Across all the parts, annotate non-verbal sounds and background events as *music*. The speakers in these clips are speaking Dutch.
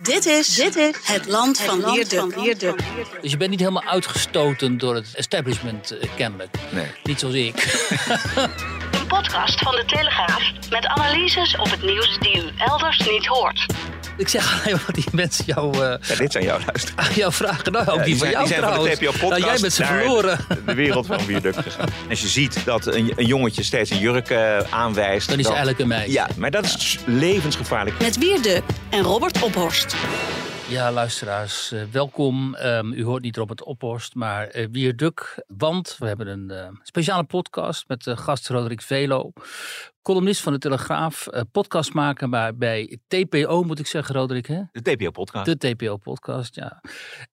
Dit is, dit is het land van Wierduk. Dus je bent niet helemaal uitgestoten door het establishment, eh, kennelijk. Nee. Niet zoals ik. *laughs* Een podcast van de Telegraaf met analyses op het nieuws die u elders niet hoort. Ik zeg alleen wat die mensen jou, eh, Ja, dit zijn jouw luisteren. aan jou vragen. Nou, ook Ja, die, van zijn, jou die zijn van de trouwens. TPO-podcast Nou, jij bent ze verloren. De wereld van Viaduct gegaan. Als je ziet dat een, een jongetje steeds een jurk eh, aanwijst... Dan is het eigenlijk een meisje. Ja, maar dat is levensgevaarlijk. Met Wierduk en Robert Ophorst. Ja, luisteraars, eh, welkom. Ehm, u hoort niet Robert Ophorst, maar eh Wierduk. Want we hebben een eh, speciale podcast met de gast Roderick Velo. Columnist van de Telegraaf. podcast maken maar bij TPO, moet ik zeggen, Roderick. Hè? De TPO-podcast. De TPO-podcast, ja.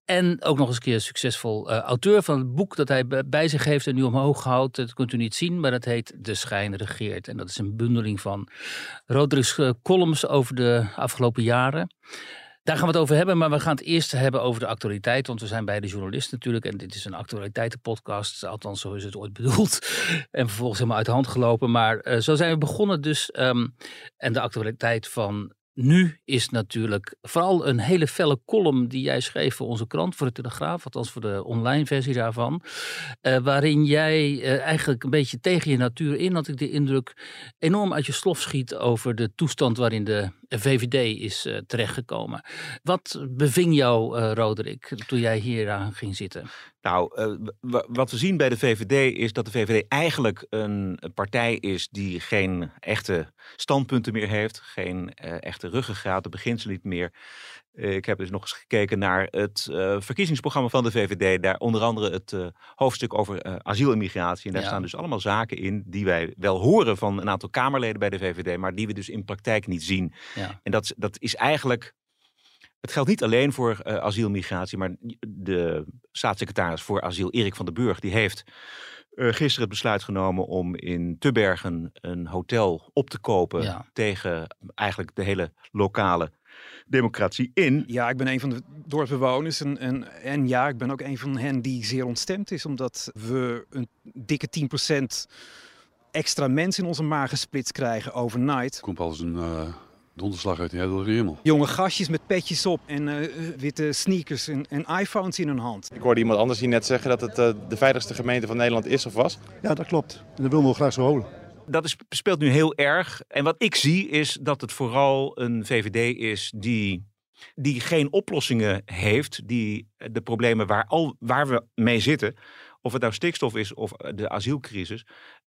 En ook nog eens een keer succesvol auteur van het boek dat hij bij zich heeft en nu omhoog houdt. Dat kunt u niet zien, maar dat heet De Schijn Regeert. En dat is een bundeling van Roderick's columns over de afgelopen jaren. Daar gaan we het over hebben, maar we gaan het eerst hebben over de actualiteit. Want we zijn beide journalisten natuurlijk. En dit is een actualiteitenpodcast. Althans, zo is het ooit bedoeld. *laughs* En vervolgens helemaal uit de hand gelopen. Maar eh, zo zijn we begonnen dus. ehm, en de actualiteit van nu is natuurlijk vooral een hele felle column die jij schreef voor onze krant, voor de Telegraaf, althans voor de online versie daarvan. eh, waarin jij eh, eigenlijk een beetje tegen je natuur in, had ik de indruk, enorm uit je slof schiet over de toestand waarin de VVD is eh, terechtgekomen. Wat beving jou, Roderick, toen jij hier aan ging zitten? Nou, eh, wat we zien bij de VVD is dat de VVD eigenlijk een partij is die geen echte standpunten meer heeft. Geen eh, echte ruggengraat, de beginselen niet meer. Eh, ik heb dus nog eens gekeken naar het verkiezingsprogramma van de VVD. Daar onder andere het hoofdstuk over asiel en migratie. En daar Ja. staan dus allemaal zaken in die wij wel horen van een aantal Kamerleden bij de VVD. Maar die we dus in praktijk niet zien. Ja. En dat, dat is eigenlijk. Het geldt niet alleen voor eh asiel en migratie, maar de staatssecretaris voor asiel, Erik van den Burg, die heeft eh, gisteren het besluit genomen om in Tubbergen een hotel op te kopen Ja. tegen eigenlijk de hele lokale democratie in. Ja, ik ben een van de dorpsbewoners en, en, en ja, ik ben ook een van hen die zeer ontstemd is, omdat we een dikke 10% extra mensen in onze maag gesplitst krijgen overnight. komt als een eh, donderslag uit de heldere hemel. Jonge gastjes met petjes op en eh, witte sneakers en, en iPhones in hun hand. Ik hoorde iemand anders hier net zeggen dat het eh, de veiligste gemeente van Nederland is of was. Ja, dat klopt. En dat willen we graag zo houden. Dat is, speelt nu heel erg. En wat ik zie is dat het vooral een VVD is die, die geen oplossingen heeft. Die de problemen waar, al, waar we mee zitten, of het nou stikstof is of de asielcrisis,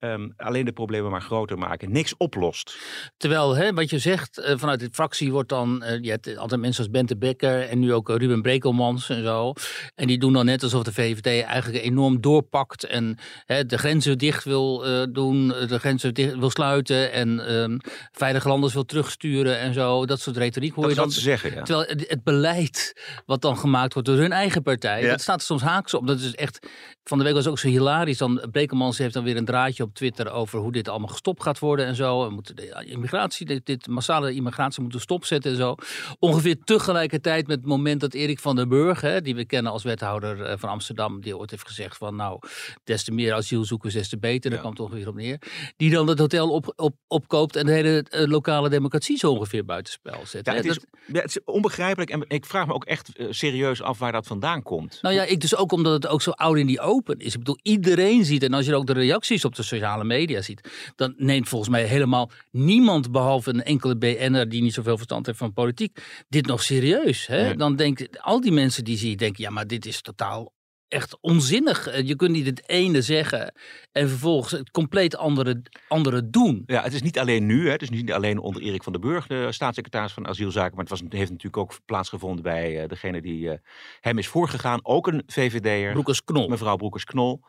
ehm, alleen de problemen maar groter maken. Niks oplost. Terwijl, hè, wat je zegt, eh, vanuit de fractie wordt dan, eh, je hebt altijd mensen als Bente Becker en nu ook eh, Ruben Brekelmans en zo. En die doen dan net alsof de VVD eigenlijk enorm doorpakt en hè, de grenzen dicht wil doen, de grenzen dicht wil sluiten en ehm, veilige landers wil terugsturen en zo. Dat soort retoriek hoor Dat je is dan. wat ze zeggen, ja. Terwijl het, het beleid wat dan gemaakt wordt door hun eigen partij, Ja. dat staat er soms haaks op. Dat is echt, van de week was ook zo hilarisch. Dan, Brekelmans heeft dan weer een draadje op Twitter over hoe dit allemaal gestopt gaat worden en zo. We moeten de immigratie, dit, dit massale immigratie moeten stopzetten en zo. Ongeveer tegelijkertijd met het moment dat Erik van den Burg, hè, die we kennen als wethouder eh, van Amsterdam, die ooit heeft gezegd van nou, des te meer asielzoekers, des te beter. Daar Ja. kwam het ongeveer op neer. Die dan het hotel op, op, opkoopt en de hele eh, lokale democratie zo ongeveer buitenspel zet. Ja, het, is, Dat- ja, het is onbegrijpelijk en ik vraag me ook echt eh, serieus af waar dat vandaan komt. Nou ja, ik dus ook omdat het ook zo oud in die open is. Ik bedoel, iedereen ziet, en als je ook de reacties op de sociale media ziet, dan neemt volgens mij helemaal niemand, behalve een enkele BN'er die niet zoveel verstand heeft van politiek, dit nog serieus. Hè? Nee. Dan denken al die mensen die zie je denken, ja, maar dit is totaal echt onzinnig. Eh, Je kunt niet het ene zeggen en vervolgens het compleet andere, andere doen. Ja, het is niet alleen nu. Hè. Het is niet alleen onder Erik van den Burg, de staatssecretaris van Asielzaken. Maar het was, heeft natuurlijk ook plaatsgevonden bij eh, degene die eh, hem is voorgegaan. Ook een VVD'er, Broekers knol. mevrouw Broekers-Knol.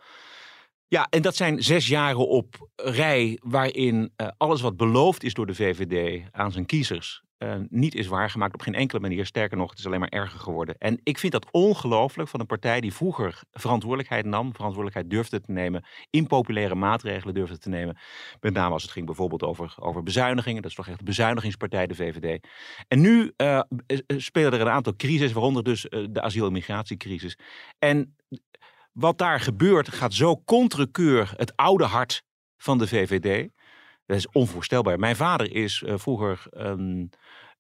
Ja, en dat zijn zes jaren op rij waarin alles wat beloofd is door de VVD aan zijn kiezers eh, niet is waargemaakt op geen enkele manier. Sterker nog, het is alleen maar erger geworden. En ik vind dat ongelooflijk van een partij die vroeger verantwoordelijkheid nam, verantwoordelijkheid durfde te nemen, impopulaire maatregelen durfde te nemen. Met name als het ging bijvoorbeeld over, over bezuinigingen. Dat is toch echt de bezuinigingspartij, de VVD. En nu eh, spelen er een aantal crises, waaronder dus de asiel- en migratiecrisis. En wat daar gebeurt gaat zo contrekeur het oude hart van de VVD. Dat is onvoorstelbaar. Mijn vader is eh, vroeger een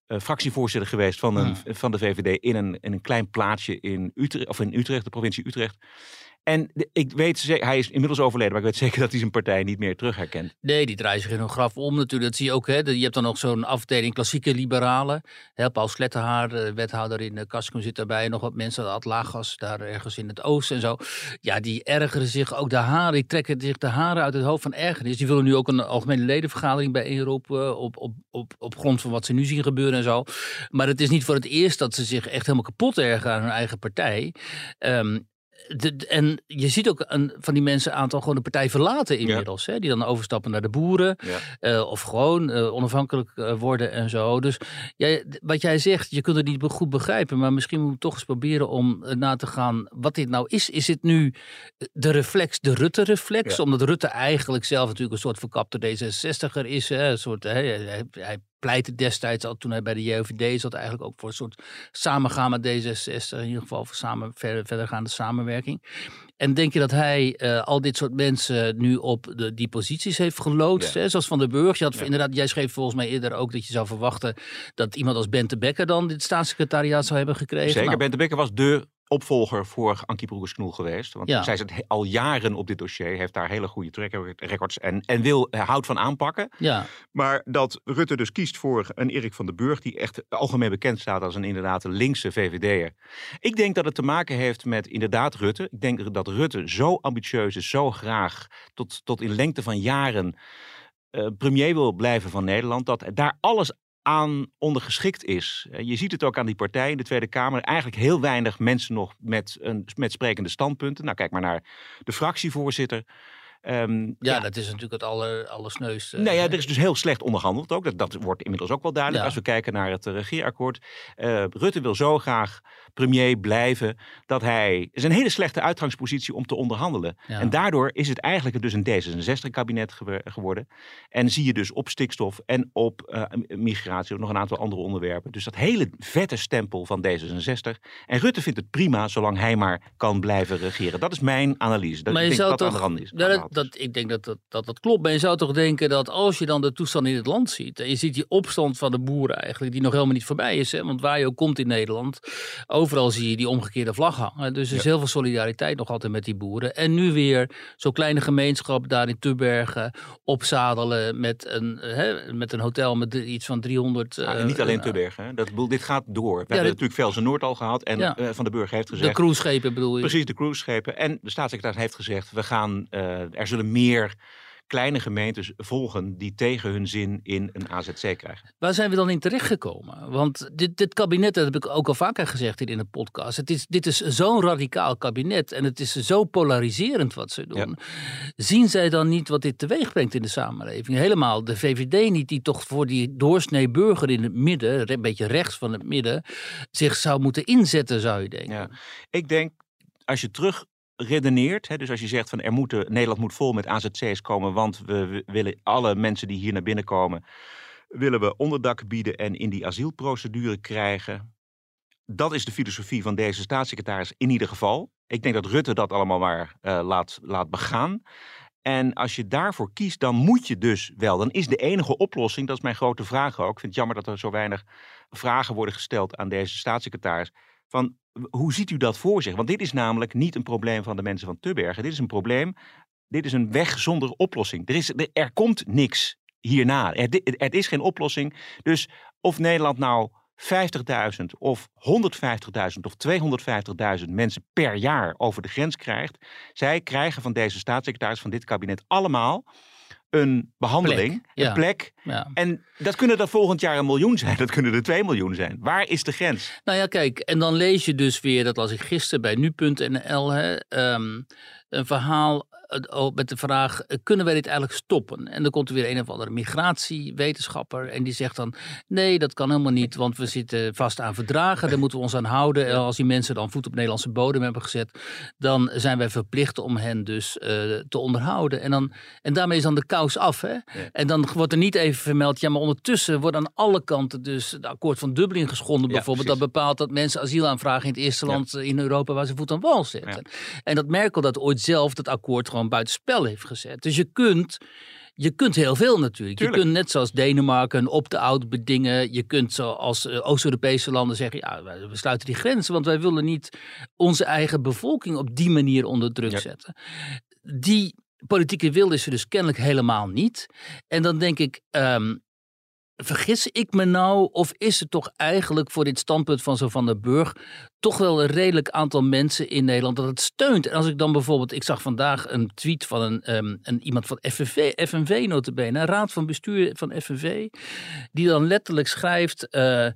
eh, fractievoorzitter geweest van, een, Hmm. van de VVD in een, in een klein plaatsje in Utrecht, of in Utrecht, de provincie Utrecht. En ik weet, hij is inmiddels overleden, maar ik weet zeker dat hij zijn partij niet meer terug herkent. Nee, die draaien zich in hun graf om natuurlijk. Dat zie je ook. Hè. Je hebt dan nog zo'n afdeling klassieke liberalen. Hè, Paul Slettenhaar, de wethouder in Kaskum, zit daarbij. Nog wat mensen uit Lagos, daar ergens in het oosten en zo. Ja, die ergeren zich ook de haren. Die trekken zich de haren uit het hoofd van ergernis. Die willen nu ook een algemene ledenvergadering bijeenroepen. Op, op, op, op grond van wat ze nu zien gebeuren en zo. Maar het is niet voor het eerst dat ze zich echt helemaal kapot ergeren aan hun eigen partij. Ehm, de, en je ziet ook een, van die mensen een aantal gewoon de partij verlaten inmiddels. Hè, die dan overstappen naar de boeren. Ja. eh, of gewoon eh, onafhankelijk eh, worden en zo. Dus jij, wat jij zegt, je kunt het niet goed begrijpen. Maar misschien moeten we toch eens proberen om na te gaan wat dit nou is. Is dit nu de reflex, de Rutte-reflex? Ja. Omdat Rutte eigenlijk zelf natuurlijk een soort verkapte D66er is. Hè? Een soort, hij pleitte destijds al toen hij bij de JOVD zat eigenlijk ook voor een soort samengaan met D66. In ieder geval voor samen, verder, verdergaande samenwerking. En denk je dat hij eh, al dit soort mensen nu op de, die posities heeft geloodst? Ja. Hè? Zoals Van der Burg. Je had Ja. inderdaad, jij schreef volgens mij eerder ook dat je zou verwachten dat iemand als Bente Becker dan dit staatssecretariaat zou hebben gekregen. Zeker, Nou, Bente Bekker was de opvolger voor Ankie Broekers-Knoel geweest. Want Ja. zij zit al jaren op dit dossier, heeft daar hele goede track records en, en wil, eh, houdt van aanpakken. ja, Maar dat Rutte dus kiest voor een Erik van den Burg, die echt algemeen bekend staat als een inderdaad een linkse VVD'er. Ik denk dat het te maken heeft met inderdaad Rutte. Ik denk dat Rutte zo ambitieus is, zo graag tot, tot in lengte van jaren eh, premier wil blijven van Nederland, dat daar alles aan ondergeschikt is. Eh, Je ziet het ook aan die partij in de Tweede Kamer. Eigenlijk heel weinig mensen nog met, een, met sprekende standpunten. Nou, kijk maar naar de fractievoorzitter. Ehm, ja, dat is natuurlijk het aller, nou ja, er is dus heel slecht onderhandeld ook. Dat, dat wordt inmiddels ook wel duidelijk Ja. als we kijken naar het eh, regeerakkoord. Eh, Rutte wil zo graag premier blijven dat hij... Het is een hele slechte uitgangspositie om te onderhandelen. Ja. En daardoor is het eigenlijk dus een D66-kabinet geworden. En zie je dus op stikstof en op eh, migratie nog een aantal andere onderwerpen. Dus dat hele vette stempel van D66. En Rutte vindt het prima zolang hij maar kan blijven regeren. Dat is mijn analyse. Dat, maar ik denk dat aan toch, de hand is. Ja, aan de is. dat, ik denk dat dat, dat dat klopt. Maar je zou toch denken dat als je dan de toestand in het land ziet. En je ziet die opstand van de boeren eigenlijk, die nog helemaal niet voorbij is. Hè? Want waar je ook komt in Nederland, overal zie je die omgekeerde vlag hangen. Dus er is Ja. heel veel solidariteit nog altijd met die boeren. En nu weer zo'n kleine gemeenschap daar in Tubbergen opzadelen met een, hè, met een hotel met iets van 300. Ah, en eh, niet alleen eh, te bergen. Hè. Dat, dit gaat door. We hebben dit- natuurlijk Velsen Noord al gehad. En eh, Van den Burg heeft De gezegd... cruiseschepen bedoel je? Precies, de cruiseschepen. En de staatssecretaris heeft gezegd... We gaan, er zullen meer kleine gemeentes volgen... die tegen hun zin in een AZC krijgen. Waar zijn we dan in terechtgekomen? Want dit, dit kabinet, dat heb ik ook al vaker gezegd hier in de podcast. Het is, dit is zo'n radicaal kabinet en het is zo polariserend wat ze doen. Zien zij dan niet wat dit teweeg brengt in de samenleving? Helemaal de VVD niet, die toch voor die doorsnee burger in het midden, een beetje rechts van het midden, zich zou moeten inzetten, zou je denken. Ja. Ik denk, als je terug redeneert, hè, dus als je zegt van er moeten, Nederland moet vol met AZC's komen, want we, willen alle mensen die hier naar binnen komen, willen we onderdak bieden en in die asielprocedure krijgen. Dat is de filosofie van deze staatssecretaris in ieder geval. Ik denk dat Rutte dat allemaal maar eh, laat, laat begaan. En als je daarvoor kiest, dan moet je dus wel. Dan is de enige oplossing, dat is mijn grote vraag ook. Ik vind het jammer dat er zo weinig vragen worden gesteld aan deze staatssecretaris. Van hoe ziet u dat voor zich? Want dit is namelijk niet een probleem van de mensen van Tubbergen. Dit is een probleem, dit is een weg zonder oplossing. Er, is, er, komt niks hierna. Er, er is geen oplossing. Dus of Nederland nou 50.000 of 150.000 of 250.000 mensen per jaar over de grens krijgt. Zij krijgen van deze staatssecretaris van dit kabinet allemaal een behandeling, Plek, ja. een plek. Ja. En dat kunnen er volgend jaar een miljoen zijn. Dat kunnen er 2 miljoen zijn. Waar is de grens? Nou ja, kijk, en dan lees je dus weer, dat las ik gisteren bij nu.nl, hè, ehm, een verhaal met de vraag, eh, kunnen wij dit eigenlijk stoppen? En dan komt er weer een of andere migratiewetenschapper en die zegt dan, nee, dat kan helemaal niet, want we zitten vast aan verdragen, daar moeten we ons aan houden. En als die mensen dan voet op Nederlandse bodem hebben gezet, dan zijn wij verplicht om hen dus eh, te onderhouden. En, dan, en daarmee is dan de kous af. Hè? En dan wordt er niet even vermeld, ja, maar ondertussen wordt aan alle kanten dus het akkoord van Dublin geschonden Ja, bijvoorbeeld. precies. Dat bepaalt dat mensen asiel aanvragen in het eerste land eh, in Europa waar ze voet aan wal zetten. En dat Merkel dat ooit zelf dat akkoord gewoon buitenspel heeft gezet. Dus je kunt Je kunt heel veel natuurlijk. Tuurlijk. Je kunt net zoals Denemarken een opt-out bedingen. Je kunt zoals eh, Oost-Europese landen zeggen, ja, we sluiten die grenzen, want wij willen niet onze eigen bevolking op die manier onder druk Ja. zetten. Die politieke wil is er dus kennelijk helemaal niet. En dan denk ik, ehm, vergis ik me nou of is het toch eigenlijk voor dit standpunt van zo van der Burg toch wel een redelijk aantal mensen in Nederland dat het steunt. En als ik dan bijvoorbeeld, ik zag vandaag een tweet van een, ehm, een iemand van FNV, FNV notabene, een raad van bestuur van FNV, die dan letterlijk schrijft... eh,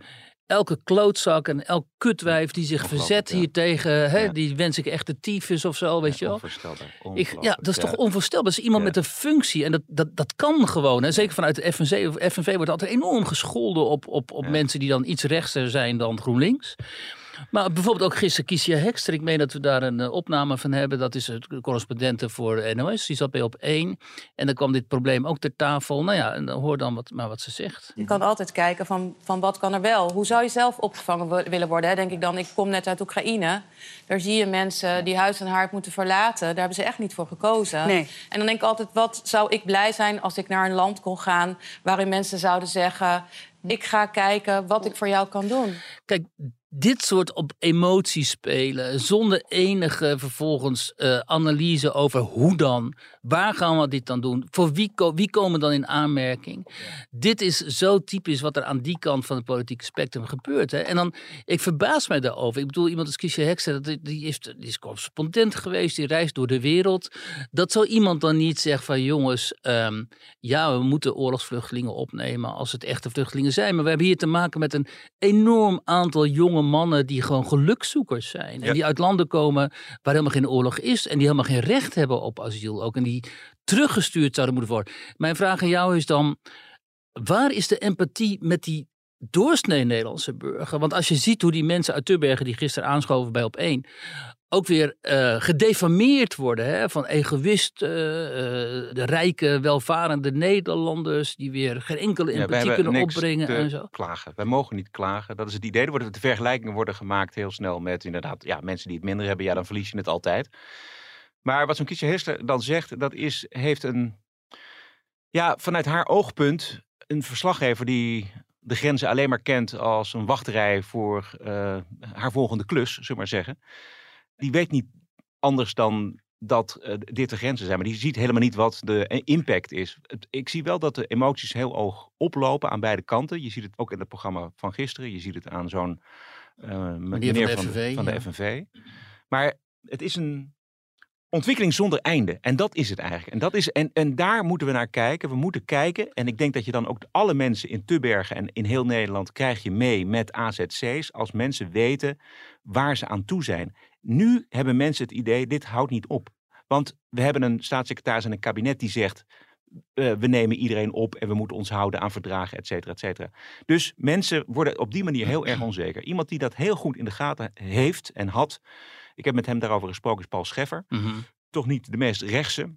Elke klootzak en elk kutwijf die zich verzet ja. hierbegen, hè, Ja. die wens ik echt de tyfus of zo, weet je wel. Onvoorstelbaar. Ik, ja, dat is toch onvoorstelbaar. Dat is iemand Ja. met een functie. En dat, dat, dat kan gewoon. Hè. Zeker vanuit de FNV. FNV wordt altijd enorm gescholden op, op, op Ja. mensen die dan iets rechtser zijn dan GroenLinks. Maar bijvoorbeeld ook gisteren Kiesja Hekster. Ik meen dat we daar een eh, opname van hebben. Dat is het correspondente voor de NOS. Die zat bij op één. En dan kwam dit probleem ook ter tafel. Nou ja, en dan hoor dan wat, maar wat ze zegt. Je kan altijd kijken van, van wat kan er wel. Hoe zou je zelf opgevangen willen worden? Hè? Denk ik dan, ik kom net uit Oekraïne. Daar zie je mensen die huis en haard moeten verlaten. Daar hebben ze echt niet voor gekozen. Nee. En dan denk ik altijd, wat zou ik blij zijn als ik naar een land kon gaan... waarin mensen zouden zeggen, ik ga kijken wat ik voor jou kan doen. Kijk, dit soort op emoties spelen, zonder enige vervolgens eh, analyse over hoe dan, waar gaan we dit dan doen, voor wie, ko- wie komen dan in aanmerking. Dit is zo typisch wat er aan die kant van het politieke spectrum gebeurt. Hè? En dan, ik verbaas mij daarover. Ik bedoel, iemand als Kiesje Hekster, die, heeft, die is correspondent geweest, die reist door de wereld. Dat zo iemand dan niet zegt van jongens, ehm, ja, we moeten oorlogsvluchtelingen opnemen als het echte vluchtelingen zijn. Maar we hebben hier te maken met een enorm aantal jonge mannen die gewoon gelukzoekers zijn. En Ja. die uit landen komen waar helemaal geen oorlog is. En die helemaal geen recht hebben op asiel ook. En die teruggestuurd zouden moeten worden. Mijn vraag aan jou is dan, waar is de empathie met die doorsnee Nederlandse burger? Want als je ziet hoe die mensen uit Tubbergen die gisteren aanschoven bij op één ook weer eh gedefameerd worden hè, van egoïsten, eh, de rijke, welvarende Nederlanders die weer geen enkele Ja, empathie hebben kunnen opbrengen en zo. klagen. Wij mogen niet klagen. Dat is het idee. Er worden de vergelijkingen worden gemaakt heel snel met inderdaad ja, mensen die het minder hebben. Ja, dan verlies je het altijd. Maar wat zo'n Kiesje Hester dan zegt, dat is, heeft een, ja, vanuit haar oogpunt een verslaggever die de grenzen alleen maar kent als een wachtrij voor eh, haar volgende klus, zullen we maar zeggen. Die weet niet anders dan dat eh, dit de grenzen zijn. Maar die ziet helemaal niet wat de eh, impact is. Het- Ik zie wel dat de emoties heel hoog oplopen aan beide kanten. Je ziet het ook in het programma van gisteren. Je ziet het aan zo'n eh, meneer van de van, FNV, van de ja. FNV. Maar het is een ontwikkeling zonder einde. En dat is het eigenlijk. En, dat is, en, en daar moeten we naar kijken. We moeten kijken. En ik denk dat je dan ook alle mensen in Tubbergen en in heel Nederland krijg je mee met AZC's. Als mensen weten waar ze aan toe zijn. Nu hebben mensen het idee, dit houdt niet op. Want we hebben een staatssecretaris en een kabinet die zegt... eh, we nemen iedereen op en we moeten ons houden aan verdragen, et cetera, et cetera. Dus mensen worden op die manier heel erg onzeker. Iemand die dat heel goed in de gaten heeft en had... Ik heb met hem daarover gesproken, is Paul Scheffer. Mhm. Toch niet de meest rechtse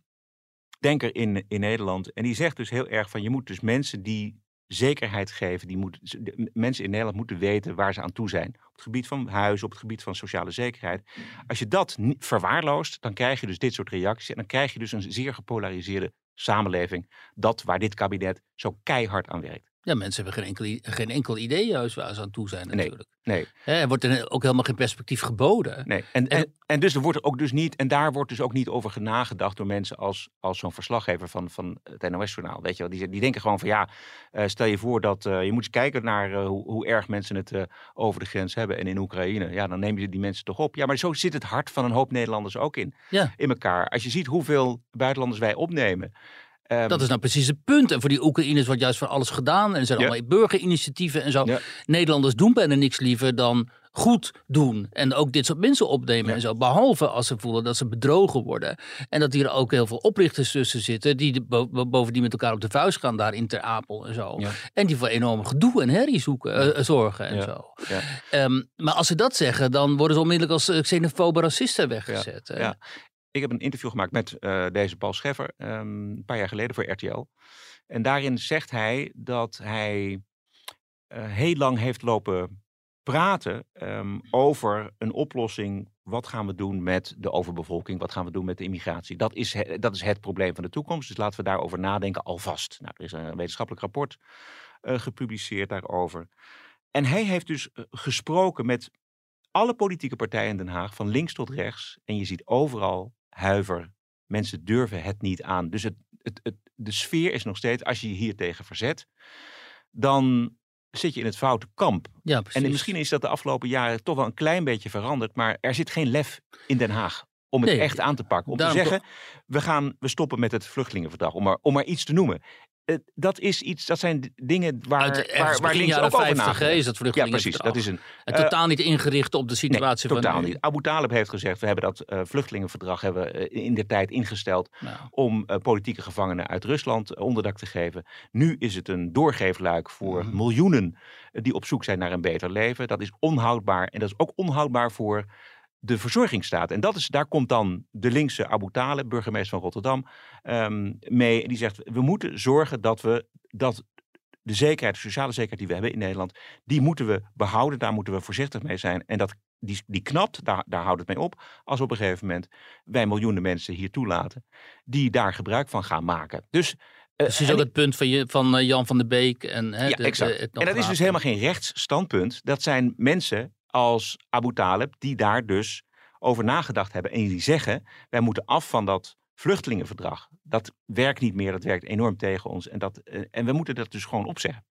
denker in, in Nederland. En die zegt dus heel erg van... je moet dus mensen die zekerheid geven... Die moeten, de mensen in Nederland moeten weten waar ze aan toe zijn. Op het gebied van huis, op het gebied van sociale zekerheid. Als je dat verwaarloost, dan krijg je dus dit soort reacties. En dan krijg je dus een zeer gepolariseerde samenleving. Dat waar dit kabinet zo keihard aan werkt. Ja, mensen hebben geen enkel, geen enkel idee juist waar ze aan toe zijn natuurlijk. Nee, Hè, er wordt er ook helemaal geen perspectief geboden. nee. En, En- en, dus er wordt ook dus niet, en daar wordt dus ook niet over nagedacht door mensen als, als zo'n verslaggever van, van het NOS-journaal. Weet je wel, die, die denken gewoon van ja, eh, stel je voor dat eh, je moet eens kijken naar eh, hoe, hoe erg mensen het over de grens hebben en in Oekraïne. Ja, dan neem je die mensen toch op. Ja, maar zo zit het hart van een hoop Nederlanders ook in, Ja. in elkaar. Als je ziet hoeveel buitenlanders wij opnemen. Ehm, Dat is nou precies het punt. En voor die Oekraïners wordt juist van alles gedaan. En er zijn Ja. allemaal burgerinitiatieven en zo. Ja. Nederlanders doen bijna niks liever dan goed doen. En ook dit soort mensen opnemen Ja. en zo. Behalve als ze voelen dat ze bedrogen worden. En dat hier ook heel veel oplichters tussen zitten. Die de, bo- bo- bovendien met elkaar op de vuist gaan daar in Ter Apel en zo. Ja. En die voor enorm gedoe en herrie zoeken, eh, zorgen en zo. Ehm, maar als ze dat zeggen, dan worden ze onmiddellijk als eh, xenofobe racisten weggezet. Ja. Ik heb een interview gemaakt met eh, deze Paul Scheffer ehm, een paar jaar geleden voor RTL. En daarin zegt hij dat hij eh, heel lang heeft lopen praten ehm, over een oplossing wat gaan we doen met de overbevolking? Wat gaan we doen met de immigratie? Dat is, dat is het probleem van de toekomst. Dus laten we daarover nadenken alvast. Nou, er is een wetenschappelijk rapport eh, gepubliceerd daarover. En hij heeft dus gesproken met alle politieke partijen in Den Haag, van links tot rechts. En je ziet overal huiver. Mensen durven het niet aan. Dus het, het, het, de sfeer is nog steeds, als je je hier tegen verzet, dan zit je in het foute kamp. Ja, precies. En misschien is dat de afgelopen jaren toch wel een klein beetje veranderd. Maar er zit geen lef in Den Haag om het Nee, echt aan te pakken. Om te zeggen, we, gaan, we stoppen met het vluchtelingenverdrag. Om maar, om maar iets te noemen. Dat, is iets, dat zijn dingen waar, Uit waar, waar links jaren ook over 50 hè, nagedacht. is dat Ja, vluchtelingenverdrag. precies. Dat is een, En eh, totaal niet ingericht op de situatie nee, van totaal nu. niet. Abu Talib heeft gezegd, we hebben dat eh, vluchtelingenverdrag hebben, eh, in de tijd ingesteld Nou, om politieke gevangenen uit Rusland onderdak te geven. Nu is het een doorgeefluik voor Mhm. miljoenen die op zoek zijn naar een beter leven. Dat is onhoudbaar en dat is ook onhoudbaar voor de verzorgingsstaat. En dat is, daar komt dan de linkse Abu Talib, burgemeester van Rotterdam, ehm, mee. En die zegt, we moeten zorgen dat we dat de zekerheid, de sociale zekerheid die we hebben in Nederland, die moeten we behouden. Daar moeten we voorzichtig mee zijn. En dat, die, die knapt, daar, daar houdt het mee op. Als op een gegeven moment wij miljoenen mensen hier toelaten, die daar gebruik van gaan maken. Dus, eh, Precies en ook ik- het punt van, je, van eh, Jan van der Beek. En, hè, ja, de- exact. de en dat is dus helemaal geen rechtsstandpunt. Dat zijn mensen als Abu Talib die daar dus over nagedacht hebben. En die zeggen, wij moeten af van dat vluchtelingenverdrag. Dat werkt niet meer, dat werkt enorm tegen ons. En, dat, eh, en we moeten dat dus gewoon opzeggen.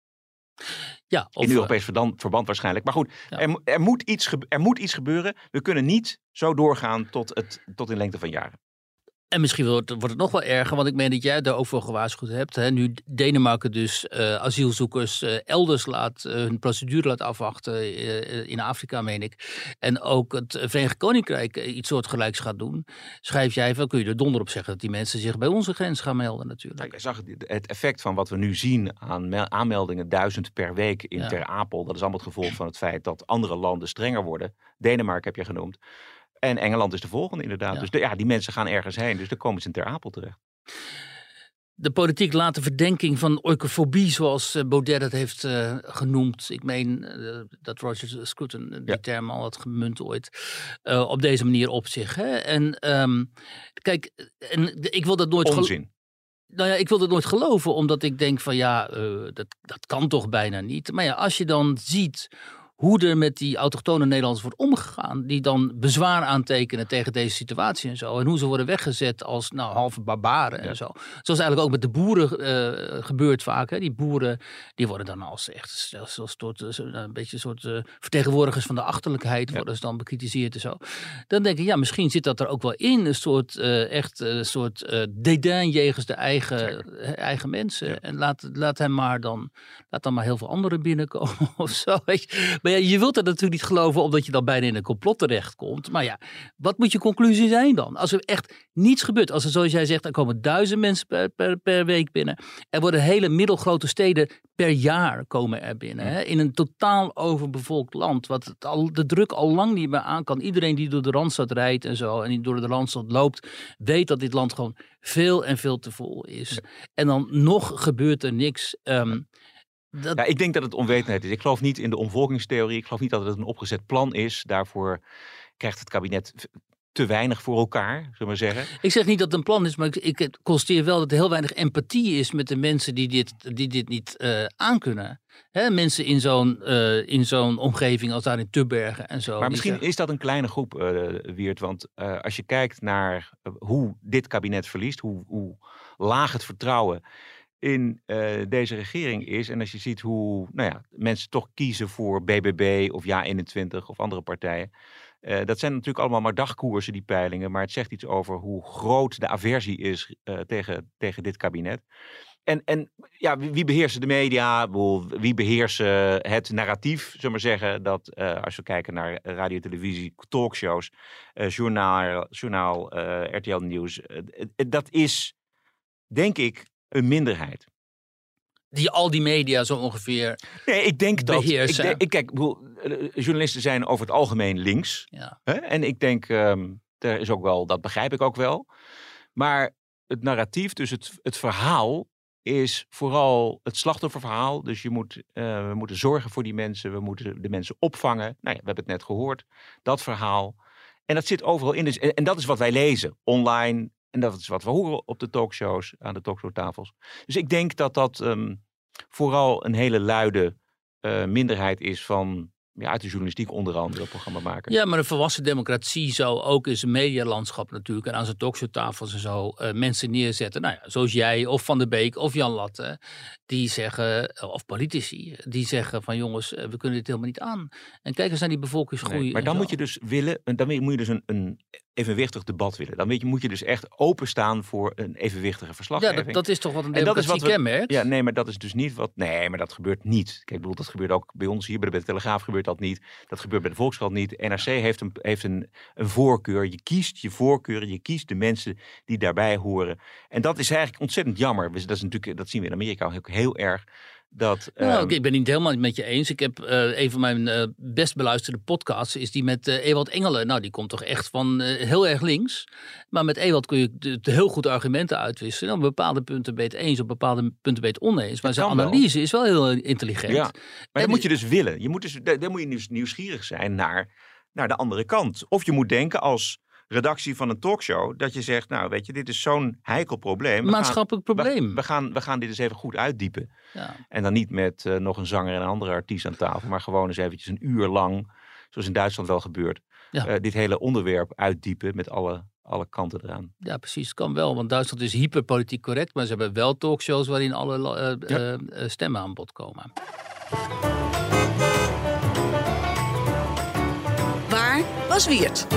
Ja, of, In eh, Europees verband, verband waarschijnlijk. Maar goed, Ja. er, er, moet iets er moet iets gebeuren. We kunnen niet zo doorgaan tot, het, tot in lengte van jaren. En misschien wordt, wordt het nog wel erger, want ik meen dat jij daar ook voor gewaarschuwd hebt. Hè? Nu Denemarken dus eh, asielzoekers eh, elders laat, eh, hun procedure laat afwachten, in Afrika meen ik. En ook het Verenigd Koninkrijk iets soortgelijks gaat doen. Schrijf jij van, kun je er donder op zeggen dat die mensen zich bij onze grens gaan melden natuurlijk. Kijk, je zag het, effect van wat we nu zien aan mel- aanmeldingen, duizend per week in Ja. Ter Apel. Dat is allemaal het gevolg van het feit dat andere landen strenger worden. Denemarken heb je genoemd. En Engeland is de volgende inderdaad. Ja. Dus de, ja, die mensen gaan ergens heen. Dus dan komen ze in Ter Apel terecht. De politiek laat de verdenking van oikofobie, zoals eh, Baudet het heeft eh, genoemd. Ik meen eh, dat Roger Scruton die Ja. term al had gemunt ooit. op deze manier op zich. Hè? En ehm, kijk, en ik wil dat nooit Onzin. Nou ja, ik wil dat nooit geloven, omdat ik denk van ja, dat, dat kan toch bijna niet. Maar ja, als je dan ziet hoe er met die autochtone Nederlanders wordt omgegaan, die dan bezwaar aantekenen tegen deze situatie en zo, en hoe ze worden weggezet als nou, halve barbaren Ja. en zo. Zoals eigenlijk ook met de boeren eh, gebeurt vaak. Hè. Die boeren die worden dan als echt als, als soort, eh, zo- een beetje een soort eh, vertegenwoordigers van de achterlijkheid, Ja. worden ze dan bekritiseerd en zo. Dan denk ik, ja, misschien zit dat er ook wel in, een soort echt een soort dédain jegens de eigen, eigen mensen. Ja. En laat, laat hem maar dan, laat dan maar heel veel anderen binnenkomen *laughs* of zo. Weet je. Maar ja, je wilt dat natuurlijk niet geloven, omdat je dan bijna in een complot terechtkomt. Maar ja, wat moet je conclusie zijn dan? Als er echt niets gebeurt, als er zoals jij zegt, er komen duizend mensen per, per, per week binnen. Er worden hele middelgrote steden per jaar komen er binnen. Hè? In een totaal overbevolkt land, wat het al, de druk al lang niet meer aan kan. Iedereen die door de Randstad rijdt en zo, en die door de Randstad loopt, weet dat dit land gewoon veel en veel te vol is. En dan nog gebeurt er niks. Ehm, dat, Ja, ik denk dat het onwetendheid is. Ik geloof niet in de omvolkingstheorie. Ik geloof niet dat het een opgezet plan is. Daarvoor krijgt het kabinet te weinig voor elkaar, zullen we maar zeggen. Ik zeg niet dat het een plan is, maar ik, ik constateer wel dat er heel weinig empathie is met de mensen die dit, die dit niet eh aankunnen. Hè, mensen in zo'n eh, in zo'n omgeving als daar in Tubbergen en zo. Maar misschien zeggen- is dat een kleine groep, eh Wiert. Want als je kijkt naar hoe dit kabinet verliest, hoe, hoe laag het vertrouwen in eh, deze regering is. En als je ziet hoe nou ja, mensen toch kiezen voor BBB of Ja21 of andere partijen. eh, dat zijn natuurlijk allemaal maar dagkoersen, die peilingen. Maar het zegt iets over hoe groot de aversie is eh, tegen, tegen dit kabinet. En, en ja, wie, beheersen de media? Wie beheersen het narratief? Zullen we zeggen dat als we kijken naar radio, televisie, talkshows, journaal, journaal RTL Nieuws. dat is, denk ik, een minderheid. die al die media zo ongeveer. Nee, ik denk dat. Ik, Beheersen. ik kijk, bedoel, eh, journalisten zijn over het algemeen links. Ja. Hè? En ik denk, ehm er is ook wel, dat begrijp ik ook wel. Maar het narratief, dus het, het verhaal, is vooral het slachtofferverhaal. Dus je moet, eh, we moeten zorgen voor die mensen, we moeten de mensen opvangen. Nou ja, we hebben het net gehoord, dat verhaal. En dat zit overal in. Dus, en, en dat is wat wij lezen online. En dat is wat we horen op de talkshows, aan de talkshowtafels. Dus ik denk dat dat ehm, vooral een hele luide eh, minderheid is van ja, uit de journalistiek onder andere programma maken. Ja, maar een volwassen democratie zou ook in zijn medialandschap natuurlijk en aan zijn talkshowtafels en zo eh, mensen neerzetten. Nou ja, zoals jij of Van der Beek of Jan Latte, die zeggen, eh, of politici, die zeggen van jongens, eh, we kunnen dit helemaal niet aan. En kijk eens naar die bevolkingsgroei. Nee, maar dan zo. moet je dus willen, dan moet je dus een, een evenwichtig debat willen. Dan weet je, moet je dus echt openstaan voor een evenwichtige Ja, verslaggeving. dat, dat is toch wat een En dat is democratie wat we- kenmerkt? Ja, nee, maar dat is dus niet wat. Nee, maar dat gebeurt niet. Kijk, ik bedoel, dat gebeurt ook bij ons hier bij de Telegraaf gebeurt dat niet. Dat gebeurt bij de Volkskrant niet. NRC heeft een, heeft een, een voorkeur. Je kiest je voorkeuren, je kiest de mensen die daarbij horen. En dat is eigenlijk ontzettend jammer. Dat, is natuurlijk, dat zien we in Amerika ook heel erg. Dat, Nou, ehm, ik ben niet helemaal met je eens. Ik heb eh, een van mijn eh, best beluisterde podcasts, is die met eh Ewald Engelen. Nou, die komt toch echt van heel erg links. Maar met Ewald kun je de, de heel goed argumenten uitwisselen. Op bepaalde punten ben je het eens, op bepaalde punten ben je het oneens. Maar zijn wel. analyse is wel heel intelligent. Ja, maar En dat moet je dus willen. Je moet dus, daar, daar moet je dus nieuwsgierig zijn naar, naar de andere kant. Of je moet denken als redactie van een talkshow dat je zegt, nou weet je, dit is zo'n heikel probleem. We Maatschappelijk gaan, probleem. We, we gaan, we gaan dit eens even goed uitdiepen. Ja. En dan niet met eh, nog een zanger en een andere artiest aan tafel, maar gewoon eens eventjes een uur lang, zoals in Duitsland wel gebeurt, Ja. eh, dit hele onderwerp uitdiepen met alle, alle kanten eraan. Ja, precies. Het kan wel. Want Duitsland is hyperpolitiek correct. Maar ze hebben wel talkshows waarin alle Ja. eh, stemmen aan bod komen. Waar was Wiert?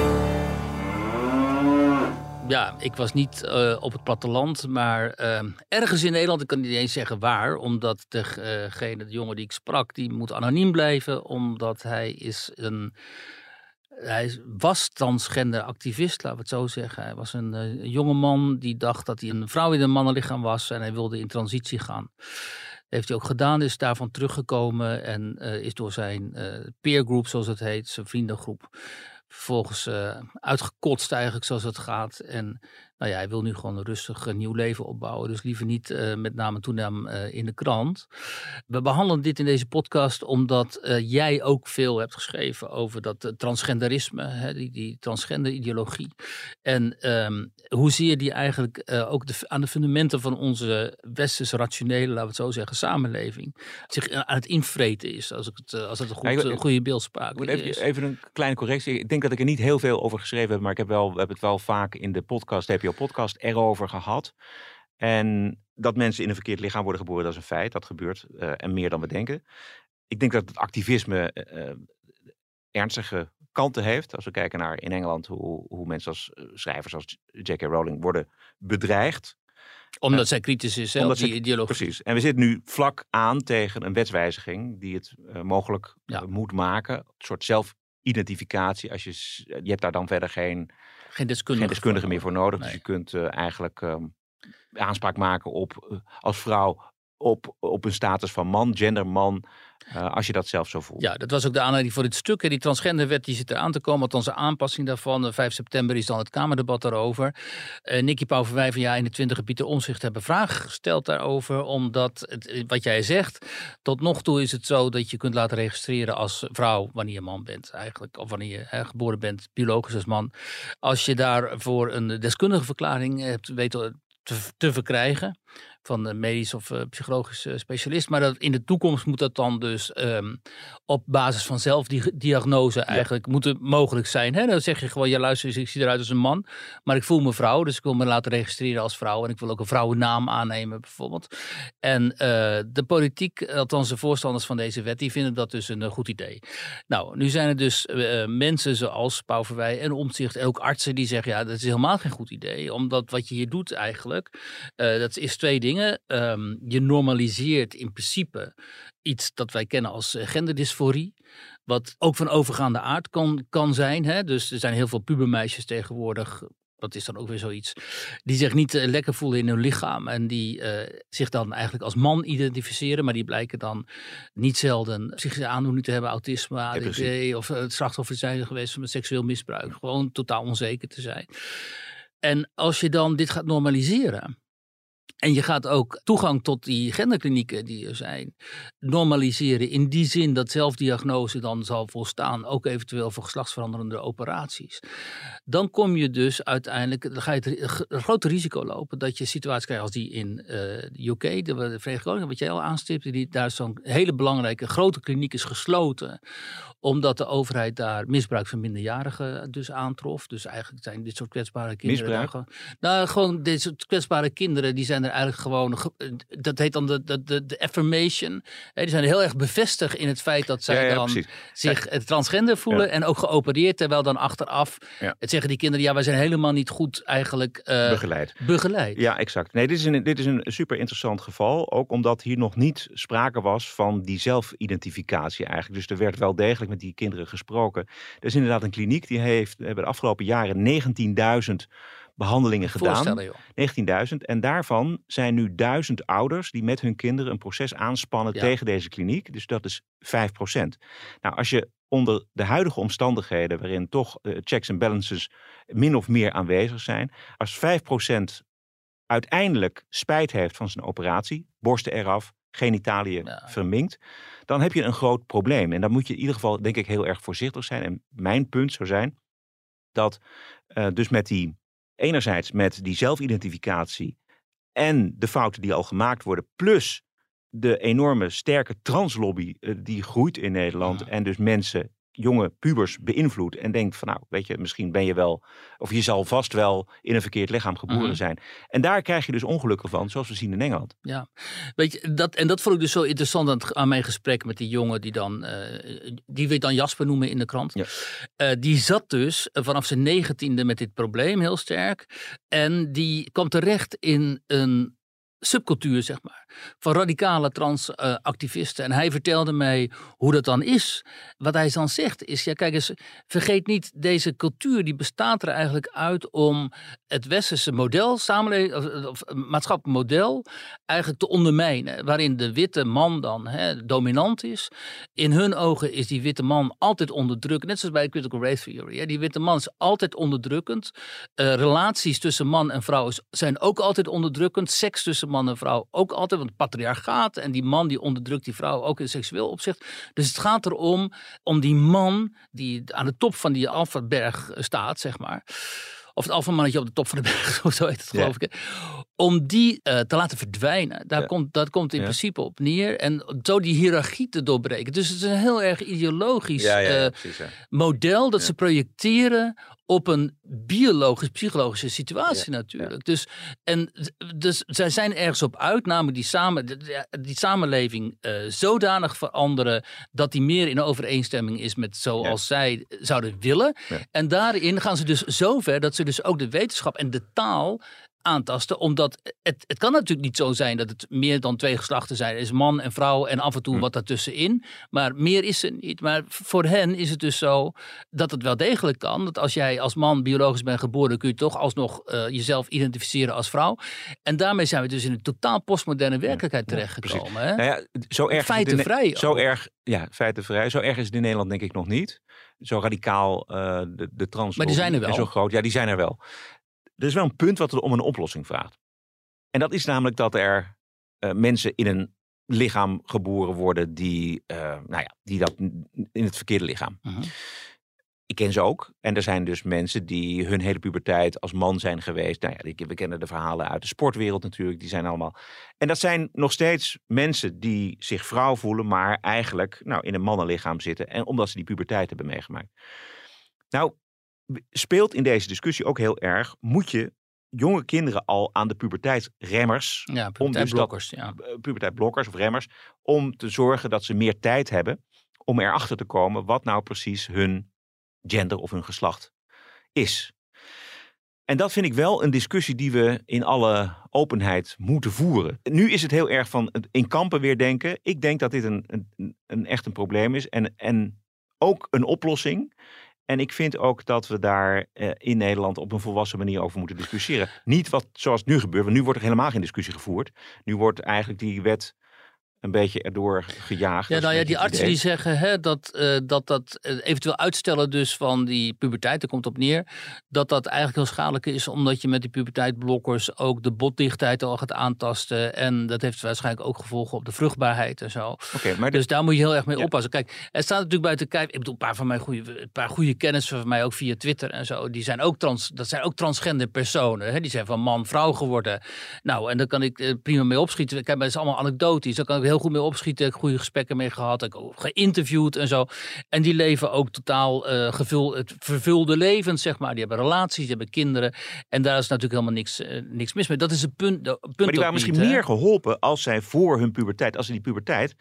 Ja, ik was niet eh, op het platteland, maar eh, ergens in Nederland. Ik kan niet eens zeggen waar, omdat degene, de jongen die ik sprak, die moet anoniem blijven, omdat hij is een. Hij was transgender activist, laten we het zo zeggen. Hij was een eh, jonge man die dacht dat hij een vrouw in een mannenlichaam was en hij wilde in transitie gaan. Heeft hij ook gedaan, is daarvan teruggekomen en eh, is door zijn peergroep, zoals het heet, zijn vriendengroep, vervolgens eh, uitgekotst eigenlijk zoals het gaat. En nou ja, hij wil nu gewoon een rustig eh, nieuw leven opbouwen. Dus liever niet eh, met name en toenaam eh, in de krant. We behandelen dit in deze podcast omdat jij ook veel hebt geschreven over dat transgenderisme, hè, die, die transgender ideologie. En ehm, hoe zie je die eigenlijk ook de, aan de fundamenten van onze westerse rationele, laten we het zo zeggen, samenleving zich aan het invreten is, als, ik het, als het een goed, Ja, goede beeldspraak Ik moet is. even, even een kleine correctie. Ik denk dat ik er niet heel veel over geschreven heb, maar ik heb, wel, we hebben het wel vaak in de podcast, Podcast, erover gehad. En dat mensen in een verkeerd lichaam worden geboren, dat is een feit. Dat gebeurt eh, en meer dan we denken. Ik denk dat het activisme eh, eh, ernstige kanten heeft. Als we kijken naar in Engeland hoe, hoe mensen als schrijvers als J.K. Rowling worden bedreigd. Omdat zij kritisch is, hè, Omdat op die ideologie. Precies. En we zitten nu vlak aan tegen een wetswijziging die het mogelijk Ja. moet maken. Een soort zelfidentificatie. Als je, je hebt daar dan verder geen, Geen deskundige, geen deskundige meer voor nodig. Dus je kunt eh, eigenlijk ehm, aanspraak maken op eh, als vrouw op, op een status van man, genderman. Eh, als je dat zelf zo voelt. Ja, dat was ook de aanleiding voor dit stuk. hè. Die transgenderwet die zit eraan te komen. Althans, de aanpassing daarvan. Eh, 5 september is dan het Kamerdebat daarover. Uh, Nicky Pauverwij van Ja 21 en Pieter Omzicht hebben vragen gesteld daarover. Omdat, het, eh, wat jij zegt, tot nog toe is het zo dat je kunt laten registreren als vrouw wanneer je man bent eigenlijk. Of wanneer je geboren bent, biologisch als man. Als je daarvoor een deskundige verklaring hebt weten te, te verkrijgen van een medisch of uh, psychologisch uh, specialist. Maar dat in de toekomst moet dat dan dus um, op basis van zelfdiagnose eigenlijk moeten mogelijk zijn. Hè? Dan zeg je gewoon, ja luister, ik zie eruit als een man, maar ik voel me vrouw, dus ik wil me laten registreren als vrouw en ik wil ook een vrouwennaam aannemen bijvoorbeeld. En uh, de politiek, althans de voorstanders van deze wet, die vinden dat dus een goed idee. Nou, nu zijn er dus uh, mensen zoals Pauverwij en Omtzigt en ook artsen die zeggen, ja, dat is helemaal geen goed idee, omdat wat je hier doet eigenlijk, uh, dat is twee dingen. Um, je normaliseert in principe iets dat wij kennen als uh, genderdysforie. Wat ook van overgaande aard kan, kan zijn. Hè? Dus er zijn heel veel pubermeisjes tegenwoordig. Dat is dan ook weer zoiets. Die zich niet uh, lekker voelen in hun lichaam. En die uh, zich dan eigenlijk als man identificeren. Maar die blijken dan niet zelden zich aandoening te hebben. Autisme, ADD. Ja, of het slachtoffer zijn geweest van seksueel misbruik. Gewoon totaal onzeker te zijn. En als je dan dit gaat normaliseren En je gaat ook toegang tot die genderklinieken die er zijn normaliseren. In die zin dat zelfdiagnose dan zal volstaan, ook eventueel voor geslachtsveranderende operaties. Dan kom je dus uiteindelijk, dan ga je het grote risico lopen dat je situaties krijgt als die in uh, de UK, de, de Verenigde Koninkrijk, wat jij al aanstipte, die, daar zo'n hele belangrijke grote kliniek is gesloten, omdat de overheid daar misbruik van minderjarigen dus aantrof. Dus eigenlijk zijn dit soort kwetsbare kinderen. Misbruik? nou, gewoon dit soort kwetsbare kinderen, die zijn er eigenlijk gewoon, dat heet dan de, de, de, de affirmation. die zijn heel erg bevestigd in het feit dat zij Ja, ja, dan precies. zich transgender voelen en ook geopereerd, terwijl dan achteraf het zeggen die kinderen, ja, wij zijn helemaal niet goed eigenlijk eh, Begeleid. begeleid. Ja, exact. Nee, dit is, een, dit is een super interessant geval. Ook omdat hier nog niet sprake was van die zelfidentificatie eigenlijk. Dus er werd wel degelijk met die kinderen gesproken. Er is inderdaad een kliniek die heeft hebben de afgelopen jaren 19.000 behandelingen gedaan. Voorstellen, joh. 19.000. En daarvan zijn nu 1000 ouders die met hun kinderen een proces aanspannen Ja. tegen deze kliniek. Dus dat is 5%. Nou, als je onder de huidige omstandigheden, waarin toch eh, checks en balances min of meer aanwezig zijn, als 5% uiteindelijk spijt heeft van zijn operatie, borsten eraf, genitaliën Ja. verminkt, dan heb je een groot probleem. En dan moet je in ieder geval, denk ik, heel erg voorzichtig zijn. En mijn punt zou zijn dat eh, dus met die, enerzijds met die zelfidentificatie en de fouten die al gemaakt worden, plus de enorme sterke translobby eh, die groeit in Nederland en dus mensen, jonge pubers beïnvloedt en denkt van nou, weet je, misschien ben je wel, of je zal vast wel in een verkeerd lichaam geboren Mhm. zijn. En daar krijg je dus ongelukken van, zoals we zien in Engeland. Ja, weet je, dat, en dat vond ik dus zo interessant aan, het- aan mijn gesprek met die jongen die dan, eh, die we dan Jasper noemen in de krant. Ja. Eh, die zat dus vanaf zijn negentiende met dit probleem heel sterk. En die kwam terecht in een subcultuur, zeg maar, van radicale transactivisten. en hij vertelde mij hoe dat dan is. Wat hij dan zegt is, ja kijk eens, vergeet niet, deze cultuur die bestaat er eigenlijk uit om het westerse model, samenleving, of, een maatschappelijk model, eigenlijk te ondermijnen. Waarin de witte man dan hè, dominant is. In hun ogen is die witte man altijd onderdrukkend. Net zoals bij de critical race theory. Hè. Die witte man is altijd onderdrukkend. Eh, relaties tussen man en vrouw zijn ook altijd onderdrukkend. Seks tussen man en vrouw ook altijd. Want patriarchaat en die man die onderdrukt die vrouw ook in seksueel opzicht. Dus het gaat erom om die man die aan de top van die Alfaberg staat, zeg maar. Of het alfamannetje op de top van de berg, *laughs* zo heet het Ja. geloof ik. Om die eh, te laten verdwijnen. Daar Ja. komt, dat komt in Ja. principe op neer. En zo die hiërarchie te doorbreken. Dus het is een heel erg ideologisch eh, precies. Model dat ze projecteren op een biologisch, psychologische situatie natuurlijk. Dus, en, dus zij zijn ergens op uit, namelijk die, samen, die, samenleving eh, zodanig veranderen dat die meer in overeenstemming is met zoals zij zouden willen. En daarin gaan ze dus zo ver dat ze dus ook de wetenschap en de taal aantasten. Omdat het, het kan natuurlijk niet zo zijn dat het meer dan twee geslachten zijn. Het is man en vrouw en af en toe Hm. wat daartussenin. Maar meer is er niet. Maar voor hen is het dus zo dat het wel degelijk kan. Dat als jij als man biologisch bent geboren, kun je toch alsnog eh, jezelf identificeren als vrouw. En daarmee zijn we dus in een totaal postmoderne werkelijkheid ja, terechtgekomen. hè? Nou ja, zo erg is het in- Feitenvrij Zo erg, ja, feitenvrij. Zo erg is het in Nederland denk ik nog niet. Zo radicaal eh, de, de trans. Maar die zijn er En wel. zo groot. Ja, die zijn er wel. Er is wel een punt wat er om een oplossing vraagt. En dat is namelijk dat er eh, mensen in een lichaam geboren worden die, eh, nou ja, die dat in het verkeerde lichaam. Ik ken ze ook. En er zijn dus mensen die hun hele puberteit als man zijn geweest. Nou ja, we kennen de verhalen uit de sportwereld natuurlijk. Die zijn allemaal. En dat zijn nog steeds mensen die zich vrouw voelen, maar eigenlijk nou, in een mannenlichaam zitten. En omdat ze die puberteit hebben meegemaakt. Nou, speelt in deze discussie ook heel erg. Moet je jonge kinderen al aan de puberteitsremmers Ja, dus dat- blokkers. Ja. eh, puberteitblokkers of remmers, om te zorgen dat ze meer tijd hebben om erachter te komen wat nou precies hun gender of hun geslacht is. En dat vind ik wel een discussie die we in alle openheid moeten voeren. Nu is het heel erg van in kampen weer denken. Ik denk dat dit een, een, een echt een probleem is en, en ook een oplossing. En ik vind ook dat we daar eh, in Nederland op een volwassen manier over moeten discussiëren. Niet wat zoals nu gebeurt, want nu wordt er helemaal geen discussie gevoerd. Nu wordt eigenlijk die wet een beetje erdoor gejaagd. Ja, nou ja, die artsen die zeggen hè, dat, eh, dat dat eh, eventueel uitstellen dus van die puberteit, daar komt op neer, dat dat eigenlijk heel schadelijk is, omdat je met die puberteitblokkers ook de botdichtheid al gaat aantasten. En dat heeft waarschijnlijk ook gevolgen op de vruchtbaarheid en zo. Oké, maar Dus daar moet je heel erg mee Ja. oppassen. Kijk, er staat natuurlijk buiten kijf. Ik bedoel, een paar van mijn goede, een paar goede kennissen van mij ook via Twitter en zo. Die zijn ook trans, dat zijn ook transgender personen. Hè? Die zijn van man, vrouw geworden. Nou, en daar kan ik eh, prima mee opschieten. Kijk, maar dat is allemaal anekdotisch. Daar kan ik heel goed mee opschieten. Ik heb goede gesprekken mee gehad. Ik heb geïnterviewd en zo. En die leven ook totaal eh gevul, het vervulde levens, zeg maar. Die hebben relaties, die hebben kinderen. En daar is natuurlijk helemaal niks, eh, niks mis mee. Dat is het punt. de- punt Maar die waren misschien hè. meer geholpen als zij voor hun puberteit, als ze die puberteit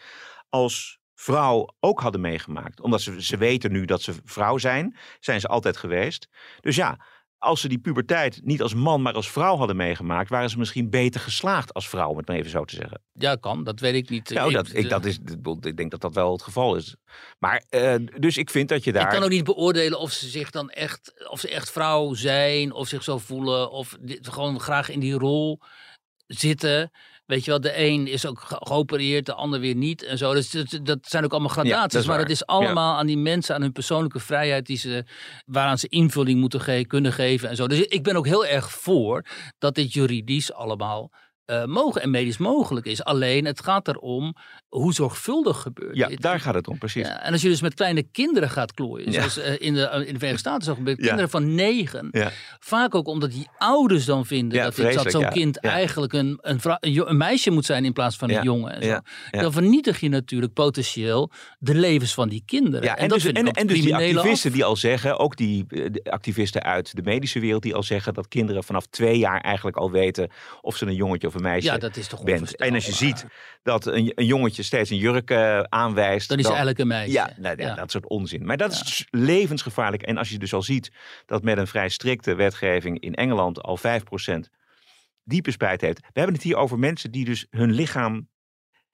als vrouw ook hadden meegemaakt. Omdat ze, ze weten nu dat ze vrouw zijn, zijn ze altijd geweest. Dus ja, als ze die puberteit niet als man, maar als vrouw hadden meegemaakt, waren ze misschien beter geslaagd als vrouw, om het maar even zo te zeggen. Ja, kan. Dat weet ik niet. Nou, Ik- dat, ik, dat is, ik denk dat dat wel het geval is. Maar, eh, dus ik vind dat je daar... Ik kan ook niet beoordelen of ze zich dan echt, of ze echt vrouw zijn, of zich zo voelen, of gewoon graag in die rol zitten. Weet je wel, de een is ook ge- geopereerd, de ander weer niet en zo. Dus dat, dat zijn ook allemaal dat gradaties. maar het is allemaal aan die mensen, aan hun persoonlijke vrijheid, die ze, waaraan ze invulling moeten ge- kunnen geven en zo. Dus ik ben ook heel erg voor dat dit juridisch allemaal eh, mogen en medisch mogelijk is. Alleen het gaat erom hoe zorgvuldig gebeurt Ja, dit. daar gaat het om, precies. Ja, en als je dus met kleine kinderen gaat klooien, Ja. zoals eh, in, de, in de Verenigde Staten zo gebeurt, kinderen van negen. Ja. Vaak ook omdat die ouders dan vinden dat, dit- dat zo'n kind eigenlijk een, een, een, meisje moet zijn in plaats van een jongen. En zo. Dan vernietig je natuurlijk potentieel de levens van die kinderen. Ja, en, dat dus, vind en, en dus die activisten af- die al zeggen, ook die eh, de activisten uit de medische wereld, die al zeggen dat kinderen vanaf twee jaar eigenlijk al weten of ze een jongetje of een meisje Ja, dat is toch bent. En als je ziet dat een, een jongetje steeds een jurk eh, aanwijst. Dan is eigenlijk een meisje. Ja, nou, ja, Ja. dat soort onzin. Maar dat is levensgevaarlijk. En als je dus al ziet dat met een vrij strikte wetgeving in Engeland al 5% diepe spijt heeft. We hebben het hier over mensen die dus hun lichaam